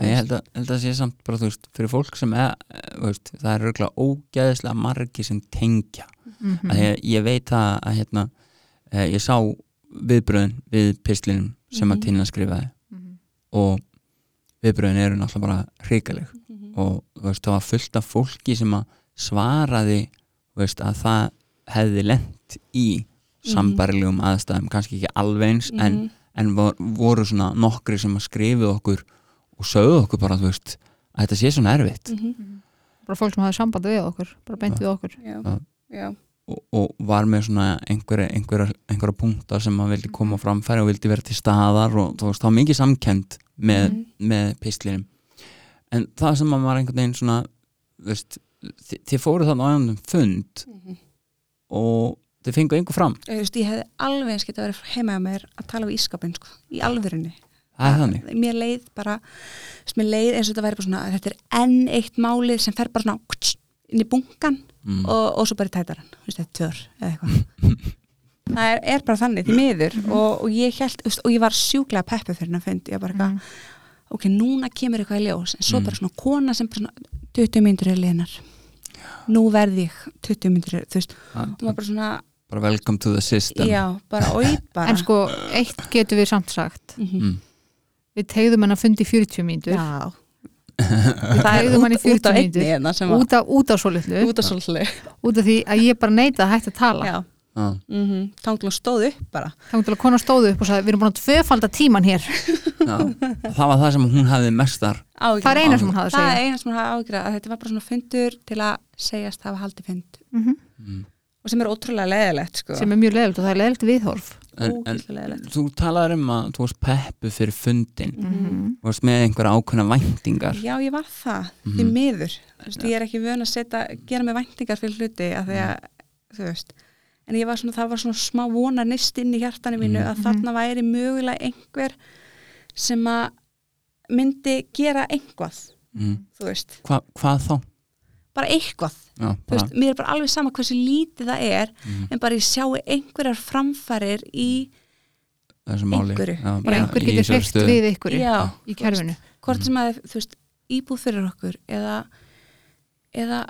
ég held að, held að sé samt bara, þú veist, fyrir fólk sem er, veist, það er örgulega ógæðislega margi sem tengja Mhm. að ég, ég veit það að hérna, eh, ég sá viðbröðin við pislinum sem að Mhm. Tina skrifaði Mhm. og viðbröðin eru náttúrulega bara hrikaleg Mhm. og veist, það var fullt af fólki sem að svaraði veist, að það hefði lent í sambarilegum aðstæðum, kannski ekki alveg eins en, Mhm. en vor, voru svona nokkri sem að skrifið okkur og sögðu okkur bara, veist að þetta sé svona erfitt. Mhm. bara fólk sem hafi samband við okkur bara beint við okkur. Já, Já. og, og var með svona einhverja, einhverja, einhverja punktar sem að vildi koma á framfæri og vildi vera til staðar og þú veist, það var mikið samkend með, Mhm. með pislinum en það sem að var einhvern veginn svona veist, þi- þið fóruð þannig á einhvern fund Mhm. og þau fengu einhver fram, Þú veist, ég hefði alveg eins geta verið heima á mér að tala við ískapin sko, í er þannig mér leið bara þú veist, mér leið eins og þetta væri bara svona þetta er enn eitt málið sem fer bara svona kts, inn í bunkan mm. og, og svo bara í tætaran, þú veist, þetta er tör eða eitthvað. Það er, er bara þannig, því miður. Og, og ég held, þú veist, og ég var sjúklega peppu fyrir hennar fund, ég bara eitthvað ok, núna kemur eitthvað í ljós. En svo Mm. bara svona kona sem bara svona 20 myndur er liðnar. Nú verð ég 20 myndur er, þú veist, hún var bara svona bara welcome to the system. Já, bara oi bara. En sko, eitt getur við samt sagt. Mhm. Mm. við tegðum hann að fundi 40 mínútur já við það er tegðum hann í út, út 40 af einni mínútur hérna sem var út af, út af svo litlu út af út af því að ég bara neita að hætta að tala já, Já. mm -hmm. þá stóð upp bara þá til að kona stóðu upp og sagði við erum búin að tvöfalda tíman hér Já. það var það sem hún hafði mestar Áhyggjur. það er eina sem hún hafði að það er segja eina sem hún hafði ágjörða að þetta var bara svona fundur til að segjast hafa haldið fund Mhm. mm. og sem er ótrúlega leðilegt sko. sem er mjög leðilt og það er leðilt viðhorf en, en þú talaður um að þú varst peppu fyrir fundin Mhm. þú varst með einhverja ákveðna væntingar. Já ég var það, því Mhm. miður. Þú veist, ég er ekki vön að setja, gera mig væntingar fyrir hluti að því að, þú veist. En ég var svona, það var svona smá vonar nist inn í hjartanu mínu Mhm. að þarna væri mögulega einhver sem að myndi gera einhvað mm. þú veist, Hva, hvað þá? Bara eitthvað. Já, þú bara, veist, mér er bara alveg sama hversu lítið það er mm, en bara ég sjái einhverjar framfarir í þessu máli. einhverju. Já, bara einhver getur stöðu. við ykkur já, í kerfinu. hvort sem að þú veist, íbúð fyrir okkur eða eða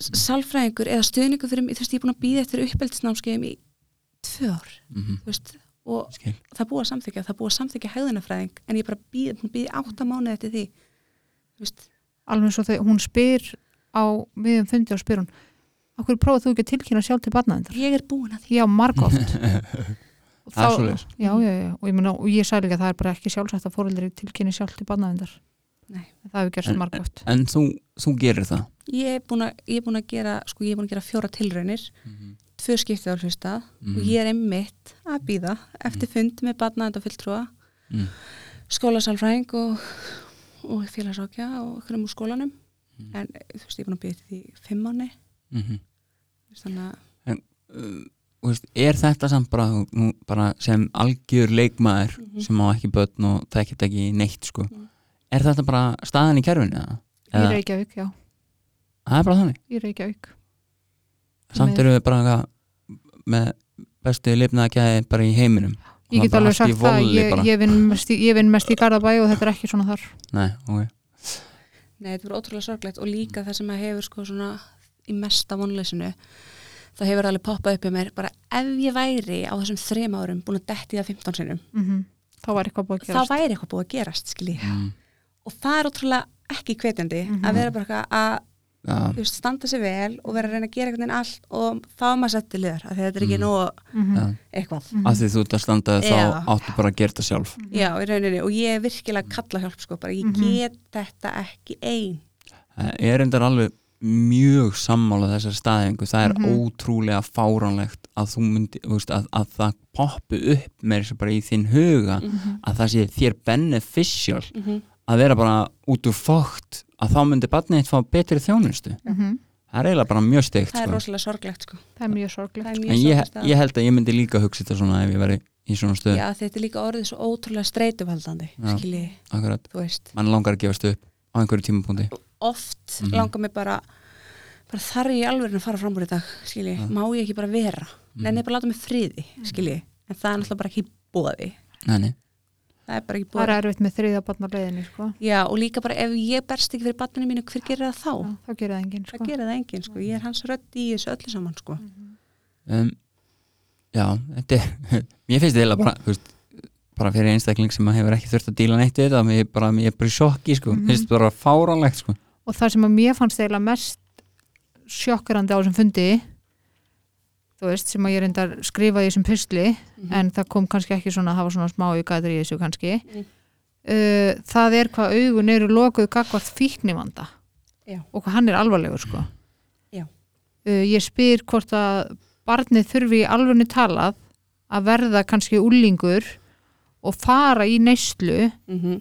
s- sálfræðingur eða stuðningur fyrir mig, þú veist, ég er búin að býða eftir uppeldisnámskeiðum í tvö ár. Mhm, þú veist, og skil. það búið að samþykja það búið að samþykja hegðunafræðing en ég er bara býð, búin að býða átta mánuði eftir því. Þú veist, alveg svo þegar hún spyr á miðum fundi og spyr hún okkur prófað þú ekki að tilkynna sjálf til barnaðindar ég er búin að því. Já, margóft Og Það er þá- já, já, já, og ég, meina, og ég sagði líka að það er bara ekki sjálfsagt að fóreldri tilkynni sjálf til barnaðindar Nei. það hefur gerst En- margóft en þú, þú gerir það? Ég er búin að, ég er búin að gera sko, ég er búin að gera fjóra tilraunir. Tvö skipti á hlustað Mhm. og ég er einmitt að býða eftir fund með barnaðenda fulltrúa Mm. skólasálfræðing og, og félagsákja og okkur um úr skólanum Mm. en þú veist, ég að býða eftir því fimm mánu Mhm. þannig að uh, þú veist, er þetta samt bara, nú, bara sem algjör leikmaður Mhm. sem á ekki börn og þekkit ekki neitt sko. Mhm. er þetta bara staðan í kerfinu eða? í Eða- Reykjavík, já, það er bara þannig í Reykjavík samt Með- eru við bara með bestu lifnaðakæði bara í heiminum ég get alveg sagt það, ég, ég, vinn mest í, ég mest í Garðabæ og þetta er ekki svona þar Nei, ok Nei, þetta var ótrúlega sorglegt og líka það sem að hefur sko svona í mesta vonleysinu það hefur alveg poppað upp í mér bara ef ég væri á þessum þrem árum búin að detti það 15 sinum mm þá var eitthvað búið að þá gerast væri eitthvað búið að gerast, skilji mm. og það er ótrúlega ekki hvetjandi Mhm. að vera bara eitthvað að veist, standa sig vel og vera að reyna að gera einhvern veginn allt og þá er maður sett til liðar af því að þetta er ekki Mhm. nóg Mhm. ja. eitthvað að því þú ert að standa þá Já. áttu bara að gera þetta sjálf Já, í rauninni og ég er virkilega að kalla hjálp sko, bara ég Mhm. get þetta ekki ein Það er endar alveg mjög sammála þessar staðingu, það er Mhm. ótrúlega fáránlegt að þú myndi veist, að, að það poppu upp með þess að bara í þinn huga Mhm. að það sé þér beneficial mm -hmm. Að vera bara út úr fókt að þá myndi barnið eitt fá betri þjónustu Mhm. það er eiginlega bara mjög steikt Það er sko. rosalega sorglegt sko það er mjög sorglegt er mjög en ég, ég held að ég myndi líka hugsa þetta svona ef ég veri í svona stöð Já, þetta er líka orðið svo ótrúlega streituvaldandi Já. skilji, Akkurat. þú veist mann langar að gefast upp á einhverju tímapunkti oft Mhm. langar mig bara bara þarf ég alveg að fara fram úr í dag skilji, Já. má ég ekki bara vera Mhm. en ég bara láta mig friði, skilji en það er náttúrulega bara ekki bóði Nei, nei. Það er bara ekki það bóði er erfitt með þriða barna leiðinni sko. Já, og líka bara ef ég berst ekki fyrir barninu mínu, hver gerir það þá? Já, þá gerir það enginn sko. Það gerir það enginn, sko, ég er hans rödd í þessu öllu saman, sko um, já, þetta er mér finnst þetta bara veist, bara fyrir einstakling sem hefur ekki þurft að díla neitt við þetta mér, bara, mér er bara í sjokki sko. Mhm. finnst þetta bara fáránlegt sko. og það sem að mér fannst eiginlega mest sjokkerandi á þessum fundi þú veist, sem að ég reyndar skrifa í þessum pysli Mhm. en það kom kannski ekki svona að hafa svona smá aukaður í þessu kannski Mm. uh, það er hvað augun eru lokuð gagvart fíknivanda Já. og hvað hann er alvarlegur sko uh, ég spyr hvort að barnið þurfi í alvörni talað að verða kannski úlingur og fara í neyslu mm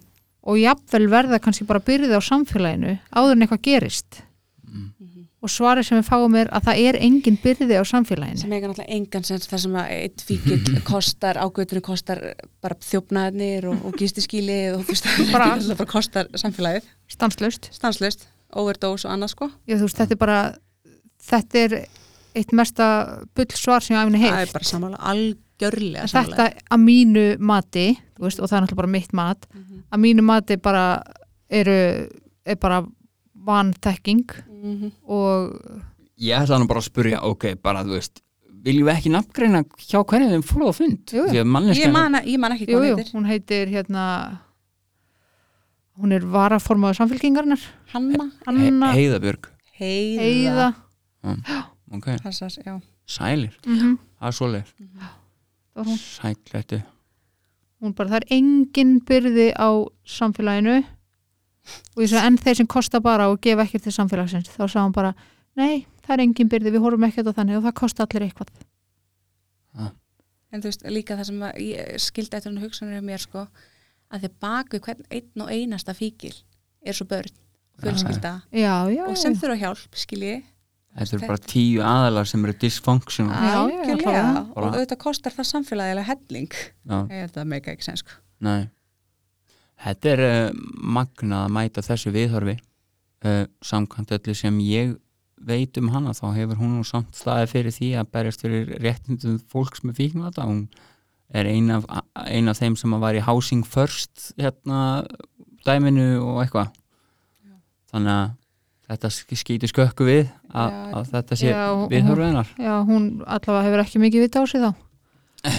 og jafnvel verða kannski bara byrðið á samfélaginu áður en eitthvað gerist mm. Og svarið sem við fáum er að það er engin byrði á samfélaginu. Sem eiga náttúrulega engan sens þar sem að eitt fíkil kostar, ágötunni kostar bara þjófnaðarnir og, og gistiskílið og þú veist, Bara það bara kostar samfélagið, stanslust stanslust overdose og annað sko. Já, þú veist, þetta er bara þetta er eitt mesta bull svar sem ég afinu það er heilt bara samála algjörlega En þetta að mínu mati þú veist, og það er náttúrulega bara mitt mat Mhm. að mínu mati bara eru er bara vanþekking mm -hmm. og Ég ætla nú bara að spurja, ok, bara þú veist viljum við ekki nafngreina hjá hvernig þeim flóða fund? Jú, jú. Ég, man, ég man ekki hvað jú, heitir. hún heitir hérna hún er varaformaður samfélkingarinnar Hanna, Hanna He Heiðabjörg. Heiða, Heiða. Ok, Passas, já. sælir, mm það er svoleið það var hún. Sætlættu hún bara, það er engin byrði á samfélaginu og ég sagði, en þeir sem kosta bara og gefa ekkert til samfélagsins, þá sagði hún bara nei, það er engin byrði, við horfum ekkert á þannig og það kosta allir eitthvað. En þú veist líka það sem að ég skildi eftir hann hugsanir um mér sko að þið baku hvern einn og einasta fíkil er svo börn fjölskylda já, já, og sem þurfa hjálp skilji Þetta eru bara tíu aðalar sem eru dysfunctional. Já, algjörlega. allavega. og auðvitað kostar það samfélagið helling. Að meika ekki sen sko. Nei Þetta er uh, magnað að mæta þessu viðhorfi uh, samkvæmt öllu sem ég veit um hana. Þá hefur hún nú samt staðið fyrir því að berjast fyrir réttindum fólks með fíknvata hún er ein af, ein af þeim sem var í Housing First hérna dæminu og eitthvað. Þannig að þetta skýti skökku við að, að þetta sé viðhorfið hennar. já, hún allavega hefur ekki mikið vita á sig þá.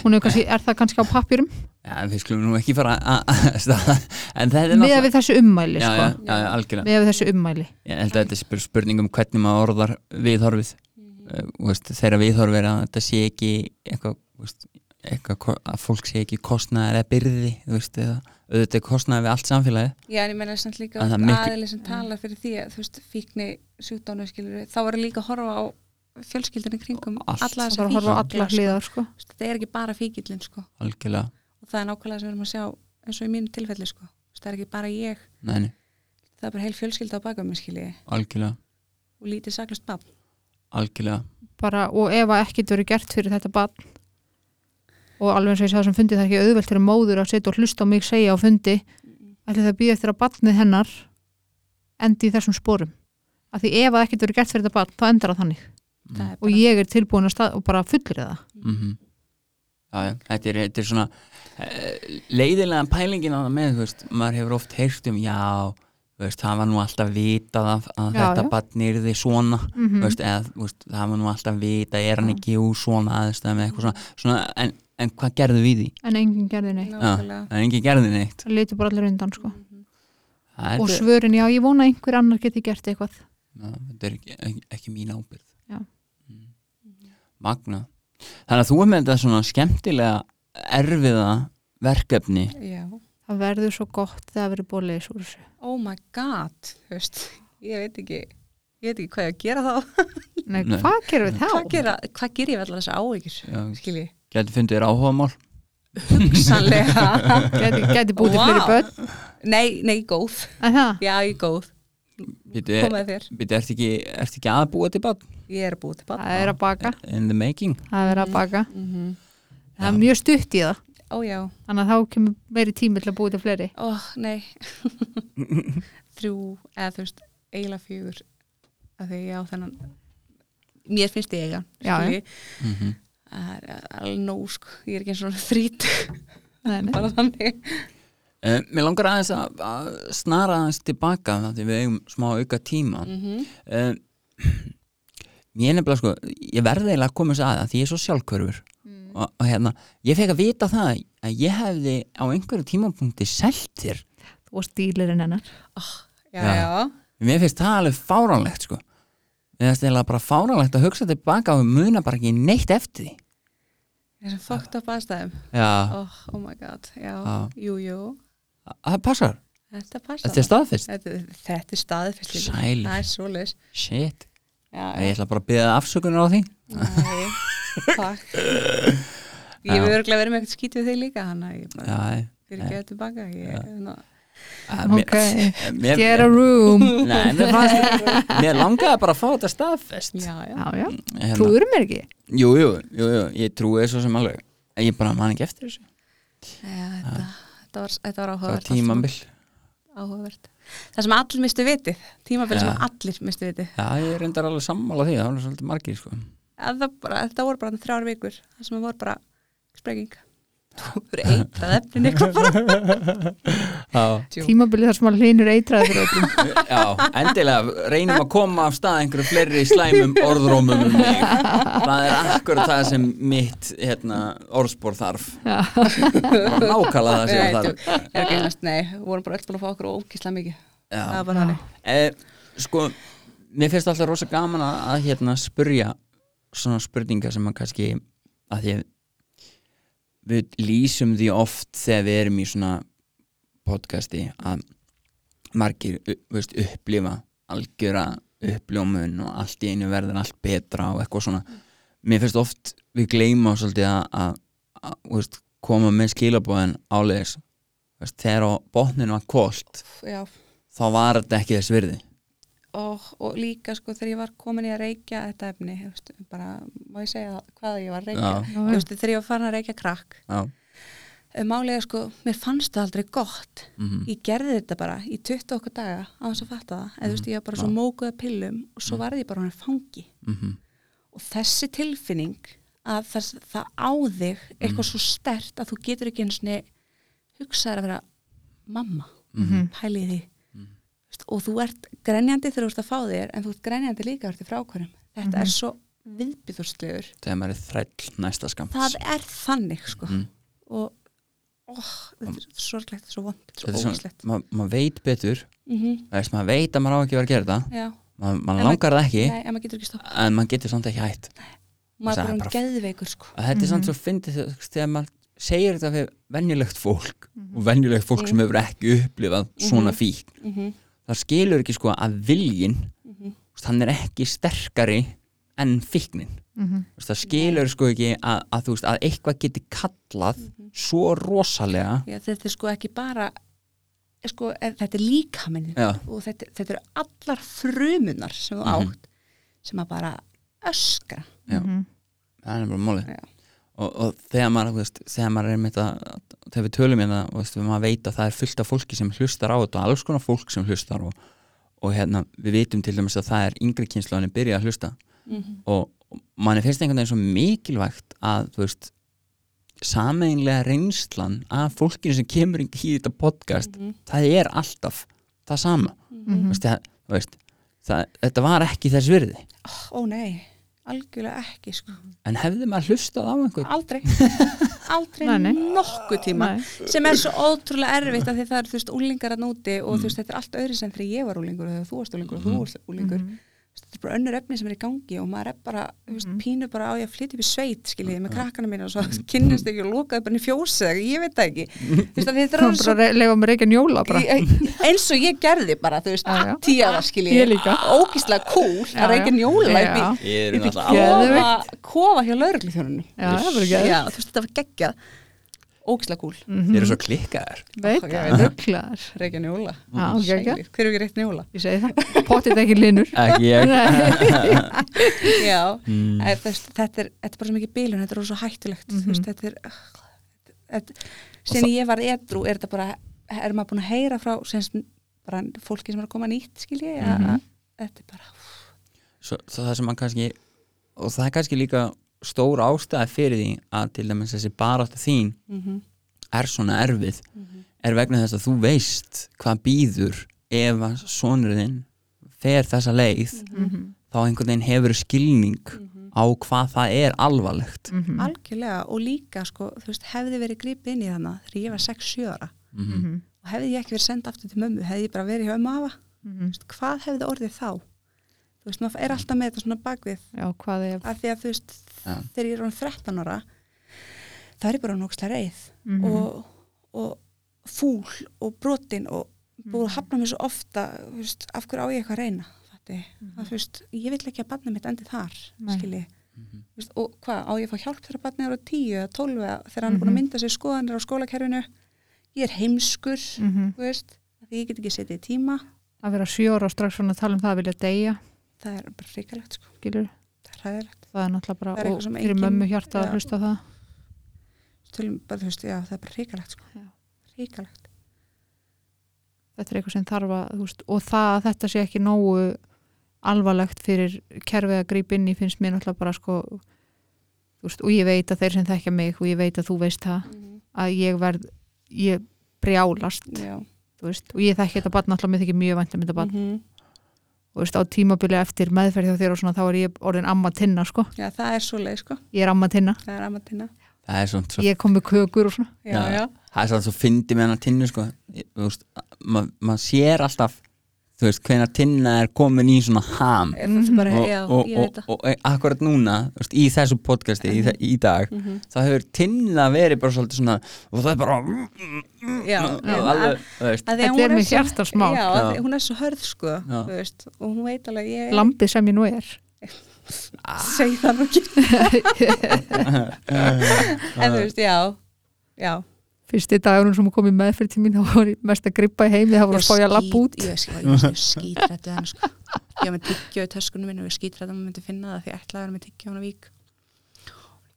Hún er, kannski, er það kannski á pappýrum Já, við skulum nú ekki fara að- að staða en þetta er með náttúrulega við þessu ummæli já, sko. já, já, algjörlega með við þessu ummæli Ég held að þetta er spurning um hvernig maður orðar viðhorfið uh, veist, þegar viðhorfið er að þetta sé ekki eitthvað, veist, eitthvað að fólk sé ekki kostnaðar eða byrði þú veist, eða auðvitað er kostnaðar við allt samfélagið Já, en ég meina samt líka oft miklu- aðili sem tala fyrir því að þú veist, fíkni sjúkdónu skilur þá er líka að horfa á fjölskyldinni kringum Allt. alla það þessa þarf að horfa á fíkla, alla hliðar sko. sko. þetta er ekki bara fíkillin sko. Það er nákvæmlega sem við erum að sjá eins og í mínu tilfelli sko. Það er ekki bara ég. Neini, það er bara heil fjölskylda á baka mig skilji. Algjörlega. Og lítið saklust bann algjörlega, bara, og ef að ekkert verið gert fyrir þetta barn og alveg eins og ég sagði sem fundi það er ekki auðvelt fyrir móður að setja og hlusta á mig segja á fundi ætli það býða eftir að barnið hennar endi í þessum sporum. Af því ef að ekkert verið gert fyrir þetta barn þá endar það þannig. Það er og ég er tilbúin að stað og bara fullir það. Mm já, já, þetta er, þetta er svona uh, leiðilega pælingin á það með, þú veist, maður hefur oft heyrt um, já, veist, það var nú alltaf vitað að, að Já, þetta já. barn yrði svona mm Þú veist, eða, þú veist, það var nú alltaf vita er hann ekki úr svona aðstæðum eitthvað svona, svona en, en hvað gerðu við því? en enginn gerði neitt nákvæmlega Það er engin gerði neitt það litur bara allir undan sko. Það og svörin, já, ég vona einhver annar geti gert eitthvað Já, þetta er ekki, ekki, ekki mín ábyrð Já. Mm. Magna Þannig að þú er með þetta svona skemmtilega erfiða verkefni Já. það verður svo gott þegar það verður búið að leysa úr þessu oh my god þú veist, ég veit ekki ég veit ekki hvað ég að gera þá Nei, Nei. hvað gerum við hvað þá? gera, hvað ger ég við allar þessa áhyggjur Já. skilji, Gæti fundið þér áhugamál sannlega Gæti, gæti búið til Vá. fyrir börn nei, nei, góð já, ég er góð, Býtu, komið þér. býtu, ertu ekki, ertu ekki að búa til barn? ég er að búið til bann það er að baka. In the making. Það er að baka. Mm það er mjög stutt í það. Ó já, þannig að þá kemur meiri tími til að búið til fleiri. Ó, nei. Þrjú, eða þú veist eiginlega fjögur því ég á þennan mér finnst ég eiga Já, -hmm. það er alveg nóg sko. Ég er ekki eins og þrít Nei, nei. bara þannig Uh, mér langar aðeins að, að snara aðeins tilbaka þannig að við eigum smá auka tíma. Mm -hmm. uh, er nefnilega sko ég verði eiginlega að koma þess að það því ég er svo sjálfkörfur Mm. og, og hérna, ég fekk að vita það að ég hefði á einhverju tímapunkti selt þér. Og stílirinn hennar. Já, Já. já, mér finnst það alveg fáránlegt sko. Mér finnst eiginlega bara fáránlegt að hugsa tilbaka og muna bara ekki neitt eftir því. Þessum fucked up aðstæðum. Já, oh, oh my god, já, Já. jú, jú það passar, þetta passa þetta er staðfist þetta, þetta er staðið fyrst líka Sælir. það er svoleiðis. Shit, já, ég ætla bara að byrja afsökunar á því. Nei, takk. Ég Já. hef örgulega verið með eitthvað skít við þig líka hann að ég bara fyrir að tilbaka ég, Að mér- Ok, mér- get a room. Nei, mér fannst Mér langaði bara að fá þetta staðfest. Já, já. Já, já, Hérna, trúður mér ekki. Jú, jú, jú, jú, ég trúi þessu sem alveg. En Ég bara man ekki eftir þessu. Já, þetta, þetta, var, þetta var Það var áhugavert allt tímabil saman. áhugavert það sem allir mistu viti tímabil Já. sem allir mistu viti Já, ég reyndar alveg sammála því, það var svolítið margir sko. það, bara, það voru bara þrjár vikur það sem voru bara sprenging þú voru eitrað efnin eitthvað bara. Tímabilið þar sem að hlinur eitraði fyrir öllum já, endilega reynum að koma af stað einhverju fleiri slæmum orðrómum um mig. Það er akkurat það sem mitt hérna, orðspor þarf. Nákvæmlega það sem þarf. er ekki einast, nei, við vorum bara öll búin að fá okkur ókísla mikið. Það Já, var bara þannig Eh, sko, mér finnst alltaf rosa gaman að, að hérna spurja svona spurningar sem að kannski að því að við lýsum því oft þegar við erum í svona podcasti að margir veist, upplifa algjöra uppljómun og allt í einu verður allt betra og eitthvað svona. Mér finnst oft við gleyma svolítið að, að, að veist, koma með skilabóðin áleiðis. Veist, þegar á botninu var kolt þá var þetta ekki þess virði og, og líka sko þegar ég var komin í að reykja þetta efni, veist, bara má ég segja hvað ég var að reykja? Veist, þegar ég var farin að reykja krakk. Já, málega sko, mér fannst það aldrei gott. Mhm, ég gerði þetta bara í 20 okkur daga á þess að fatta það, eða þú veist, ég var bara svo Já. mókuð af pillum og svo varði ég bara hann fangi. Mhm, og þessi tilfinning að það, það á þig eitthvað svo stert að þú getur ekki eins og hugsaður að vera mamma, mhm, pæli því. Mhm. Og þú ert grenjandi þegar þú ert að fá þér en þú ert grenjandi líka þegar þú ert í frákvörum þetta Mhm. er svo viðbyðurslegur þegar maður er þræll næsta skamps það er þannig sko. Mhm. og ó, þetta er sorglegt, þetta er svo vond þetta er svo svona, ógislegt ma maður veit betur. Mm -hmm. veist, maður veit að maður á ekki vera að gera þetta maður, maður En langar það ekki. Nei, en maður getur ekki en maður getur samt ekki hætt. Maður er bara bara- geðveikur sko. Þetta er samt Mhm. svo fyndið þegar, maður segir þetta við venjulegt fólk Mhm. og venjulegt fólk sem Mhm. hefur ekki upplifað svona Mhm. Mm -hmm. það skilur ekki sko að viljin Mhm. hann er ekki sterkari en fíknin. Þú veist, það skilur sko ekki að, að, þú veist, að eitthvað geti kallað Mhm. svo rosalega Já, þetta er sko ekki bara sko, eh, þetta er líkaminn og þetta, þetta eru allar frumunar sem þú Mhm. átt sem að bara öskra. Mhm. það er bara málið Já. Og, og þegar maður, veist, þegar maður er einmitt að, þegar við tölum hérna, veist, maður veit að það er fullt af fólki sem hlustar á þetta og alls konar fólk sem hlustar og, og hérna, við vitum til dæmis að það er yngri kynslaðinni byrja að hlusta. Og, og manni finnst einhvern veginn svo mikilvægt að, veist sameinlega reynslan af fólkinu sem kemur í þetta podcast, Mhm. það er alltaf það sama, Mhm. þú veist, það, það, þetta var ekki þess virði. Ó nei, algjörlega ekki sko. en hefði maður hlustað á einhvern aldrei aldrei Nei, nei. nokkuð tíma Nei. sem er svo ótrúlega erfitt af því það eru þú veist úlingar að núti og Mm. þú veist þetta er allt öðru sem þegar ég var úlingur og þegar þú varst úlingur og þú varst úlingur Mhm. Þetta er bara önnur efni sem er í gangi og maður er bara, þú veist, Mhm. pínu bara á ég að flytja upp í sveit, skiljið, með krakkana mína og svo kynnist ekki og lokaði bara inn í fjósi eða ég veit það ekki, þú veist, að þetta er alveg svo bara að leifa mér ekki að njóla bara. Eins og ég gerði bara, þú veist, Já, já. tíu ára skiljið, Ég líka. ógíslega cool að í, Já. Ég er í náttúrulega kofa, kofa hjá laurugluþjónunum Já, það var ekki já, þú veist, þetta var geggjað ógíslega cool, Þeir eru svo klikkaðar Veit það, rugglaðar reykja njóla Já, ok, ok. Sælir. hver er ekki reykt njóla? Ég segi það, potið ekki linur Ekki ég já, Mm. mm. veist, þetta, er, þetta er bara svo mikið bílun, þetta er svo hættulegt þú Mhm. veist, þetta er þetta, sen ég var edru er þetta bara, er maður búin að heyra frá sem, bara fólki sem er að koma nýtt skil ég, að Mhm. þetta er bara svo, svo það sem mann kannski og það er kannski líka stór ástæði fyrir því að til dæmis þessi baráttu þín mm -hmm. er svona erfið er vegna þess að þú veist hvað býður ef að sonurinn fer þessa leið Mhm. þá einhvern veginn hefur skilning á hvað það er alvarlegt Mhm. algjörlega og líka sko, þú veist, hefði verið gripið inn í þannig þegar ég var 6-7 ára mm -hmm. Mhm. og hefði ég ekki verið senda aftur til mömmu hefði ég bara verið hjá ömmu afa Mhm. Hvað hefði orðið þá þú veist, maður er alltaf með þetta svona bakvið Já, hvað er af því að þú veist, Já. þegar ég er orðin 13 ára það er ég bara nógslega reið Mhm. og, og fúl og brotin og búið að hafna mér svo ofta veist, af hverju á ég eitthvað að reyna fatti, að, þú veist, ég vil ekki að barnið mitt endi þar skilji Mhm. Þú veist, og hvað, á ég að fá hjálp þegar barnið er á 10 eða 12 eða þegar hann er búin að Mhm. mynda sér skoðanir á skólakerfinu ég er heimskur Mhm. því ég get ekki setið í tíma að vera sjö ára og strax svona að tala um það að vilja deyja það er bara ríkalegt sko, það er ræðilegt það er náttúrulega bara er og fyrir enginn- mömmu hjarta að hlusta það. Bara, þú veist, já, það er bara ríkalegt sko. Já. ríkalegt þetta er eitthvað sem þarf að þú veist, og það að þetta sé ekki nógu alvarlegt fyrir kerfið að grípa inn í finnst mér náttúrulega bara sko þú veist, og ég veit að þeir sem þekkja mig og ég veit að þú veist það að ég verð ég brjálast já, þú veist, og ég þekki þetta barn náttúrulega mér þykir mjög vænt um þetta barn. Mhm. Og veist, á tímabili eftir meðferð hjá þér og svona þá er ég orðin amma tinna sko. Já, það er svo leið sko, ég er amma tinna, það er amatina það er svona svo, ég kom með kökur og svona. Já, Já. já, það er svona svo fyndi með hana tinnu sko. Þú veist, ma- maður sér alltaf þú veist, hvenær tinna er komin í svona ham. Er bara, og, já, og, og, og, og akkurat núna þú veist, í þessu podcasti í, í dag Mhm. þá hefur tinna verið bara svolítið svona og það er bara já, alveg, Þetta hún er mér Já. já. hún er svo hörð sko veist, og hún veit alveg ég lambið sem ég nú er. Segi það nú ekki. En þú veist, já já fyrsti dagurinn sem kom í meðferð til mín þá var ég mest að grippa í heimi það voru að spája að lappa út. ég ég skítrættu hann sko. ég var með tyggjó í töskunum minn og ég skítrættu að maður myndi finna það því ég ætlaði að vera með tyggjó hann á vík.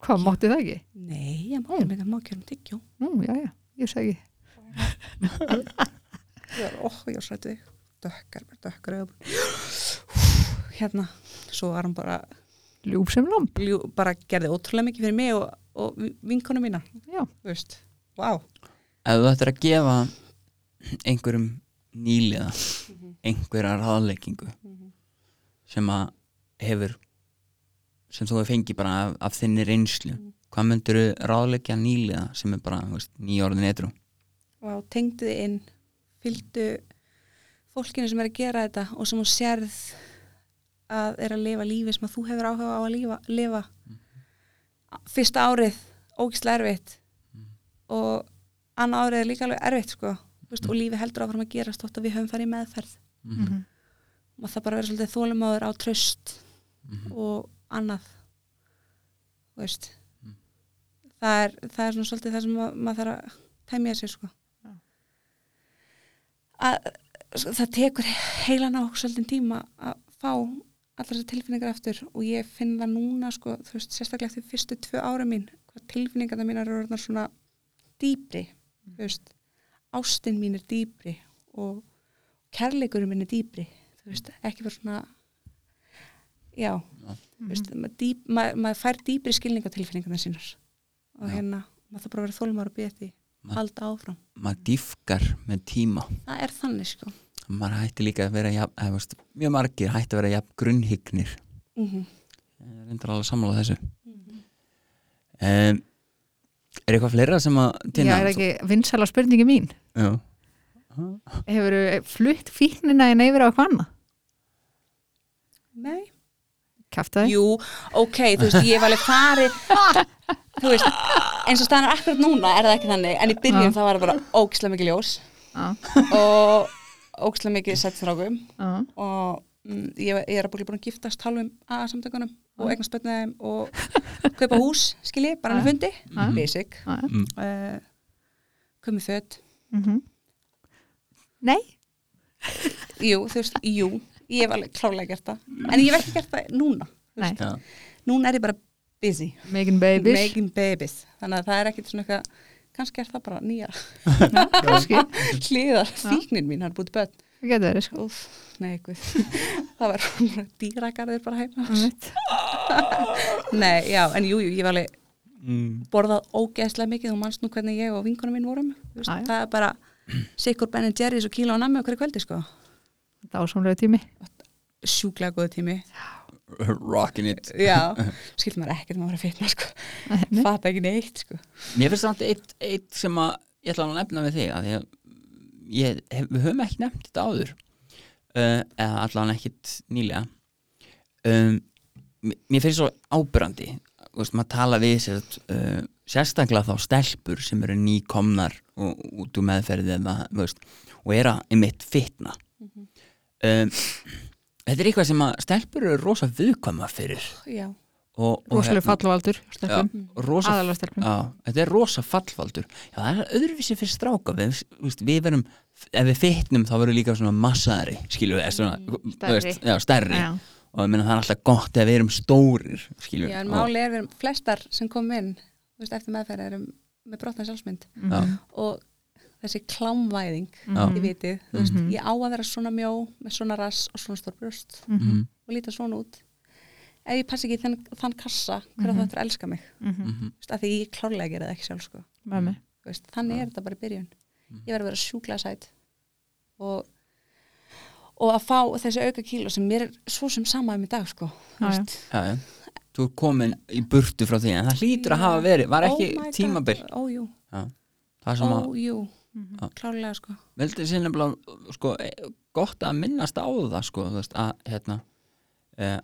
Hvað mátti það ekki? nei, ég má ekki með má ekki vera með tyggjó Nú, já, já, ég segi. Ég var, óh, ég var srættu þig. Dökkar, dökkar hérna, svo var hann bara ljúf sem lamp. Ljú, bara gerði ótrúlega mikið fyrir mig og, og vá. Ef þú ættir að gefa einhverjum nýliða einhverja ráðleggingu sem að hefur sem þú hefur fengið bara af, af þinni reynslu hvað myndir þú ráðleggja nýliða sem er bara nýjórðin etru og tengdu þið inn fylgdu fólkinu sem er að gera þetta og sem þú sérð að er að lifa lífi sem að þú hefur áhuga á að lifa, lifa. fyrsta árið ógislega erfitt og annað árið er líka alveg erfitt sko, Þú veist, og lífi heldur áfram að gerast þótt að við höfum farið í meðferð. Mhm. og það bara verður svolítið þólumáður á tröst Mhm. og annað þú veist. Það er, það er svona svolítið það sem ma maður þarf að tæmja sér sko. Að sko, það tekur heilan á svolítið tíma að fá allar þessar tilfinningar aftur og ég finn það núna sko, þú veist, sérstaklega eftir fyrstu tvö ára mín hvað tilfinningarna mínar eru svona dýpri, þú veist ástin mín er dýpri og kærleikurinn minn er dýpri þú veist, ekki bara svona já, þú veist, maður, dýp, maður, maður fær dýpri skilning á tilfinningarna sínar og Já. hérna, maður það bara að vera að byrja því Ma- halda áfram, maður dýfkar með tíma. Það er þannig sko. Maður hætti líka að vera jafn, eða, veist, mjög margir hætti að vera jafn grunnhygnir. Mm ég reyndar alveg sammála þessu. Um, er eitthvað fleira sem að Já, Tinna, er ekki vinsala spurningi mín já, Hefur flutt fíknina en yfir á hvað annað? Nei. Kæftaði? Jú, ok, þú veist, ég hef alveg farið þú veist, eins og staðan er akkurat núna er það ekki þannig, en í byrjun Já. það var bara ógislega mikið ljós Já, og ógislega mikið sett þrákum já, og mm, ég, ég er bara búin að giftast halvum að samtökunum og Já. eignast bönnaðum og kaupa hús, skilji, bara hann Já. fundi. Já. basic. Mm, uh, komið föt. Mhm. Nei? jú, þú veist, jú, ég hef alveg klálega gert það, en ég hef ekki gert það núna já, núna er ég bara busy. Megan Babies? making babies, þannig að það er ekkit svona eitthvað kannski er það bara nýja hliðar, fíknin mín, hann er búið börn Það getur verið sko? Úf, nei, það var bara dýragarðir bara heima nei, já, en jú, jú, ég var alveg mm, borðað ógeðslega mikið, þú manst nú hvernig ég og vinkunum mín vorum. Þú veist, Já, já. það er bara sikkur Ben Jerry's og kíla á nammi okkur kvöldi sko. Dásamlega tími. Sjúklega góðu tími. Rockin' it. Já, skilt maður ekkert maður að fitna sko. Fata ekki neitt sko. Mér finnst samt eitt, eitt sem að ég ætla að nefna við þig að ég, ég, hef, við höfum ekki nefnt þetta áður uh, eða allan ekkit nýlega. Um, mér- finnst svo ábyrrandi veist, maður tala við sér, uh, sérstaklega þá stelpur sem eru nýkomnar og, út úr meðferði eða, veist, og eru einmitt fitna. Um, þetta er eitthvað sem að stelpur eru rosa viðkvæma fyrir. Já, og rosalega fallvaldur stelpum, rosa aðalega stelpum. Já, þetta er rosa fallfaldur Já, það er öðruvísi fyrir stráka. Við, þú veist, við verum, ef við fitnum þá verðum líka svona massaðri við, svona, þú stærri. veist, já, stærri. Já. og ég meina það er alltaf gott ef við erum stórir skilur Já, við, en og, máli er við erum flestar sem kom inn þú veist, eftir meðferð erum með brotna sjálfsmynd. Já, og þessi klámvæðing ég vitið, þú veist, Mhm. ég á að vera svona mjó með svona rass og svona stór brjóst mhm, og líta svona út ef ég passi ekki í þann, þann kassa hver að Mhm. það eftir að elska mig þú veist, af því ég klárlega gera það ekki sjálf sko. Þú veist, þannig er þetta bara í byrjun Mhm. ég verð að vera sjúklega sæt og og að fá þessi auka kíló sem mér er svo sem sama um í dag sko. Þú Já, já. Þú er komin í burtu frá því en það hlýtur að hafa verið, var ekki Oh my God. tímabil ójú, það sem að, ójú, Mhm. klárlega sko. veldi sér nefnilega sko, e, gott að minnast á það sko, þú veist, að hérna e,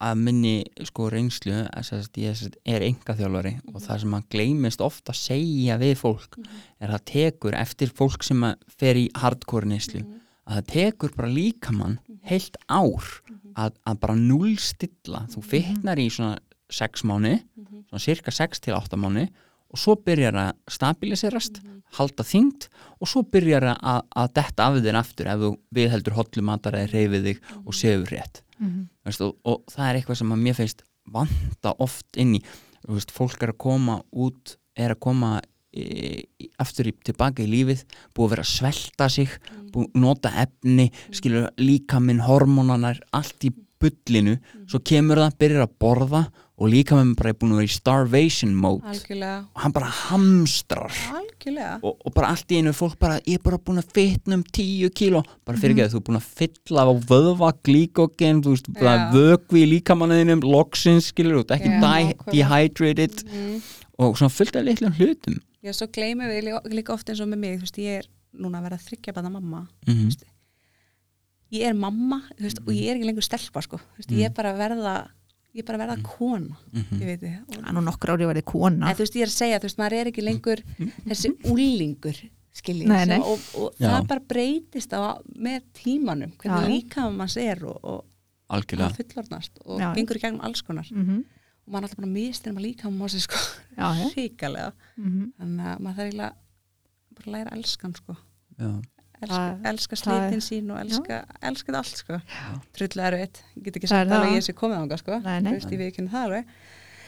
að minni sko reynslu að sem sagt, ég sem sagt er enga þjálfari og það sem að gleymist ofta að segja við fólk er að það tekur eftir fólk sem að fer í hardcore neyslu. Að það tekur bara líkamann heilt ár að, að bara núlstilla þú fitnar í svona 6 mánu svona cirka 6 til 8 mánu og svo byrjar að stabiliserast halda þyngd og svo byrjar að, að detta af þér aftur ef þú viðheldur hotlumatar eða reyfið þig og sefur rétt. Mhm. Veist, og, og það er eitthvað sem að mér finnst vanta oft inn í. Veist, fólk er að koma út er að koma e, aftur í, tilbaka í lífið búið að vera að svelta sig búið að nota efni skilur líka minn hormónanar allt í bullinu svo kemur það, byrjar að borða og líka minn bara er búin að vera í starvation mode. Algjörlega, og hann bara hamstrar. Og, og bara allt í einu fólk bara ég er bara búin að fitna um 10 kíló. Bara fyrir ekki að þú er búin að fylla á vöðva glíkogen, þú veist, vökvi í líkamanniðinum, loksins skilur út, ekki nákvæmlega. dehydrated. Mm. og svona fullt af litlum hlutum. Já, svo gleymum við líka, líka oft eins og með mig þú veist, ég er núna að vera þryggja bæða mamma mm veist, ég er mamma þú veist, og ég er ekki lengur stelpa sko. þú veist, ég er bara að verða ég er bara að verða kona Mhm. ég veit Það er nú nokkur ári að verði kona en þú veist, ég er að segja, þú veist, maður er ekki lengur þessi úlingur skiljið, Nei, nei. og, og það bara breytist á, með tímanum, hvernig já. líka manns er og, og algjörlega fullornast og Já, gengur í gegnum alls konar Mhm. og maður er alltaf bara mistir að líka mann sig sko, ríkalega Mhm. þannig að maður þarf eiginlega bara að læra að elska hann sko Já. Elska, elska er- slitin sín og elska, elska allt sko. Trullu erfitt, ég get ekki sagt er alveg það. að ég sé komið ánga sko. Nei, nei. Þú veist, ég við ekki það alveg.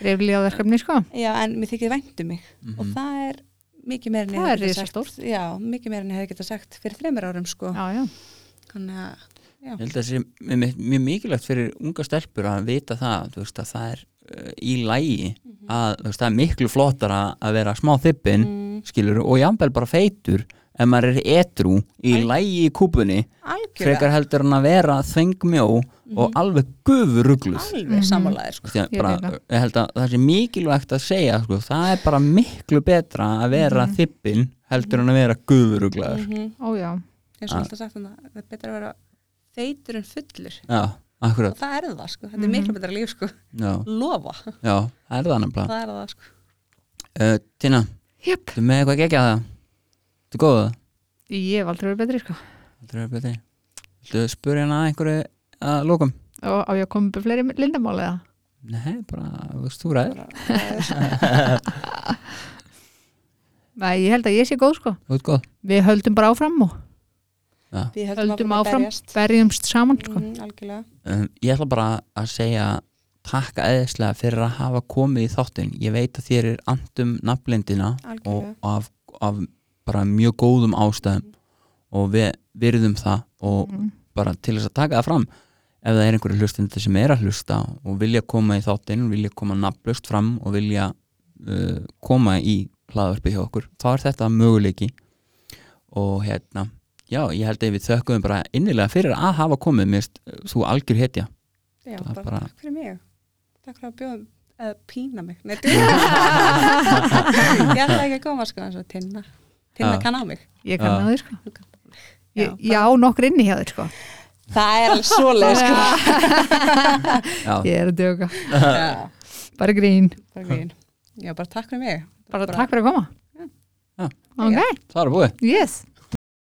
Reyfli á verkefni sko. Já, en mér þykir væntu mig. Og Mhm. það er mikið meira en ég er getað sagt- já, mikið meira en ég hefði getað sagt fyrir þreymur árum sko. Já, já. Þannig að, Ég held að það sé mjög, mjög mikilvægt fyrir unga stelpur að vita það, þú veist, að það er uh, í lægi að þú veist, það er miklu flottara að vera smá þippin mm, skilur, og jafnvel bara feitur ef maður er etru í Al- lægi í kúpunni frekar heldur hann að vera þvengmjó og alveg gufurugluð. Alveg Mhm. sammálaðir sko. Að að það sé mikilvægt að segja sko, það er bara miklu betra að vera Mhm. þippin heldur en að vera gufuruglaður. Mm Ó já. Eins og alltaf sagt þannig það er betra að vera feitur en fullur. Já, akkurat. Og það er það sko, þetta Mhm. er miklu betra líf sko. Já, lofa, já, það er það nefnilega. Það er það sko. Uh, Tina, Jöp þú með eitthvað gegja það? Þú góða það? Ég hef aldrei verið betri sko. Þetta er betri. Viltu spyrja hana að einhverju að lókum? Og á ég að koma upp fleiri lindamáli eða? Nei, bara, þú veist, þú er- Nei, ég held að ég sé góð sko. Þú ert góð. Við höldum bara áfram og við höldum að áfram, berjast. berjumst saman sko. Mhm, algjörlega. Um, Ég ætla bara að segja takk eðislega fyrir að hafa komið í þáttinn. Ég veit að þér er andum nafnlindina og algjörlega af, af bara mjög góðum ástæðum og við virðum það og Mhm. bara til þess að taka það fram. Ef það er einhverju hlustendur sem er að hlusta og vilja koma í þáttinn, vilja koma nafnlust fram og vilja uh, koma í hlaðvarpi hjá okkur þá er þetta möguleiki. Og hérna, já, ég held að við þökkum bara innilega fyrir að hafa komið. Mér finnst, uh, þú algjör hetja. Já, bara, bara- takk fyrir mig. Takk fyrir að bjóða eða pína mig. Nei, ég ætla ekki að koma sko eins og Tinna Tinna Já. kann á mig. Ég kann Já. að þér sko. Á. Ég, Já, ég á nokkur inni hjá þér sko. Það er alveg svoleið sko. Já, Ég er að döga Já, Bara grín. Bara grín. Já, bara takk fyrir mig. Bara takk fyrir að koma. Já. Ok, það er búið. Yes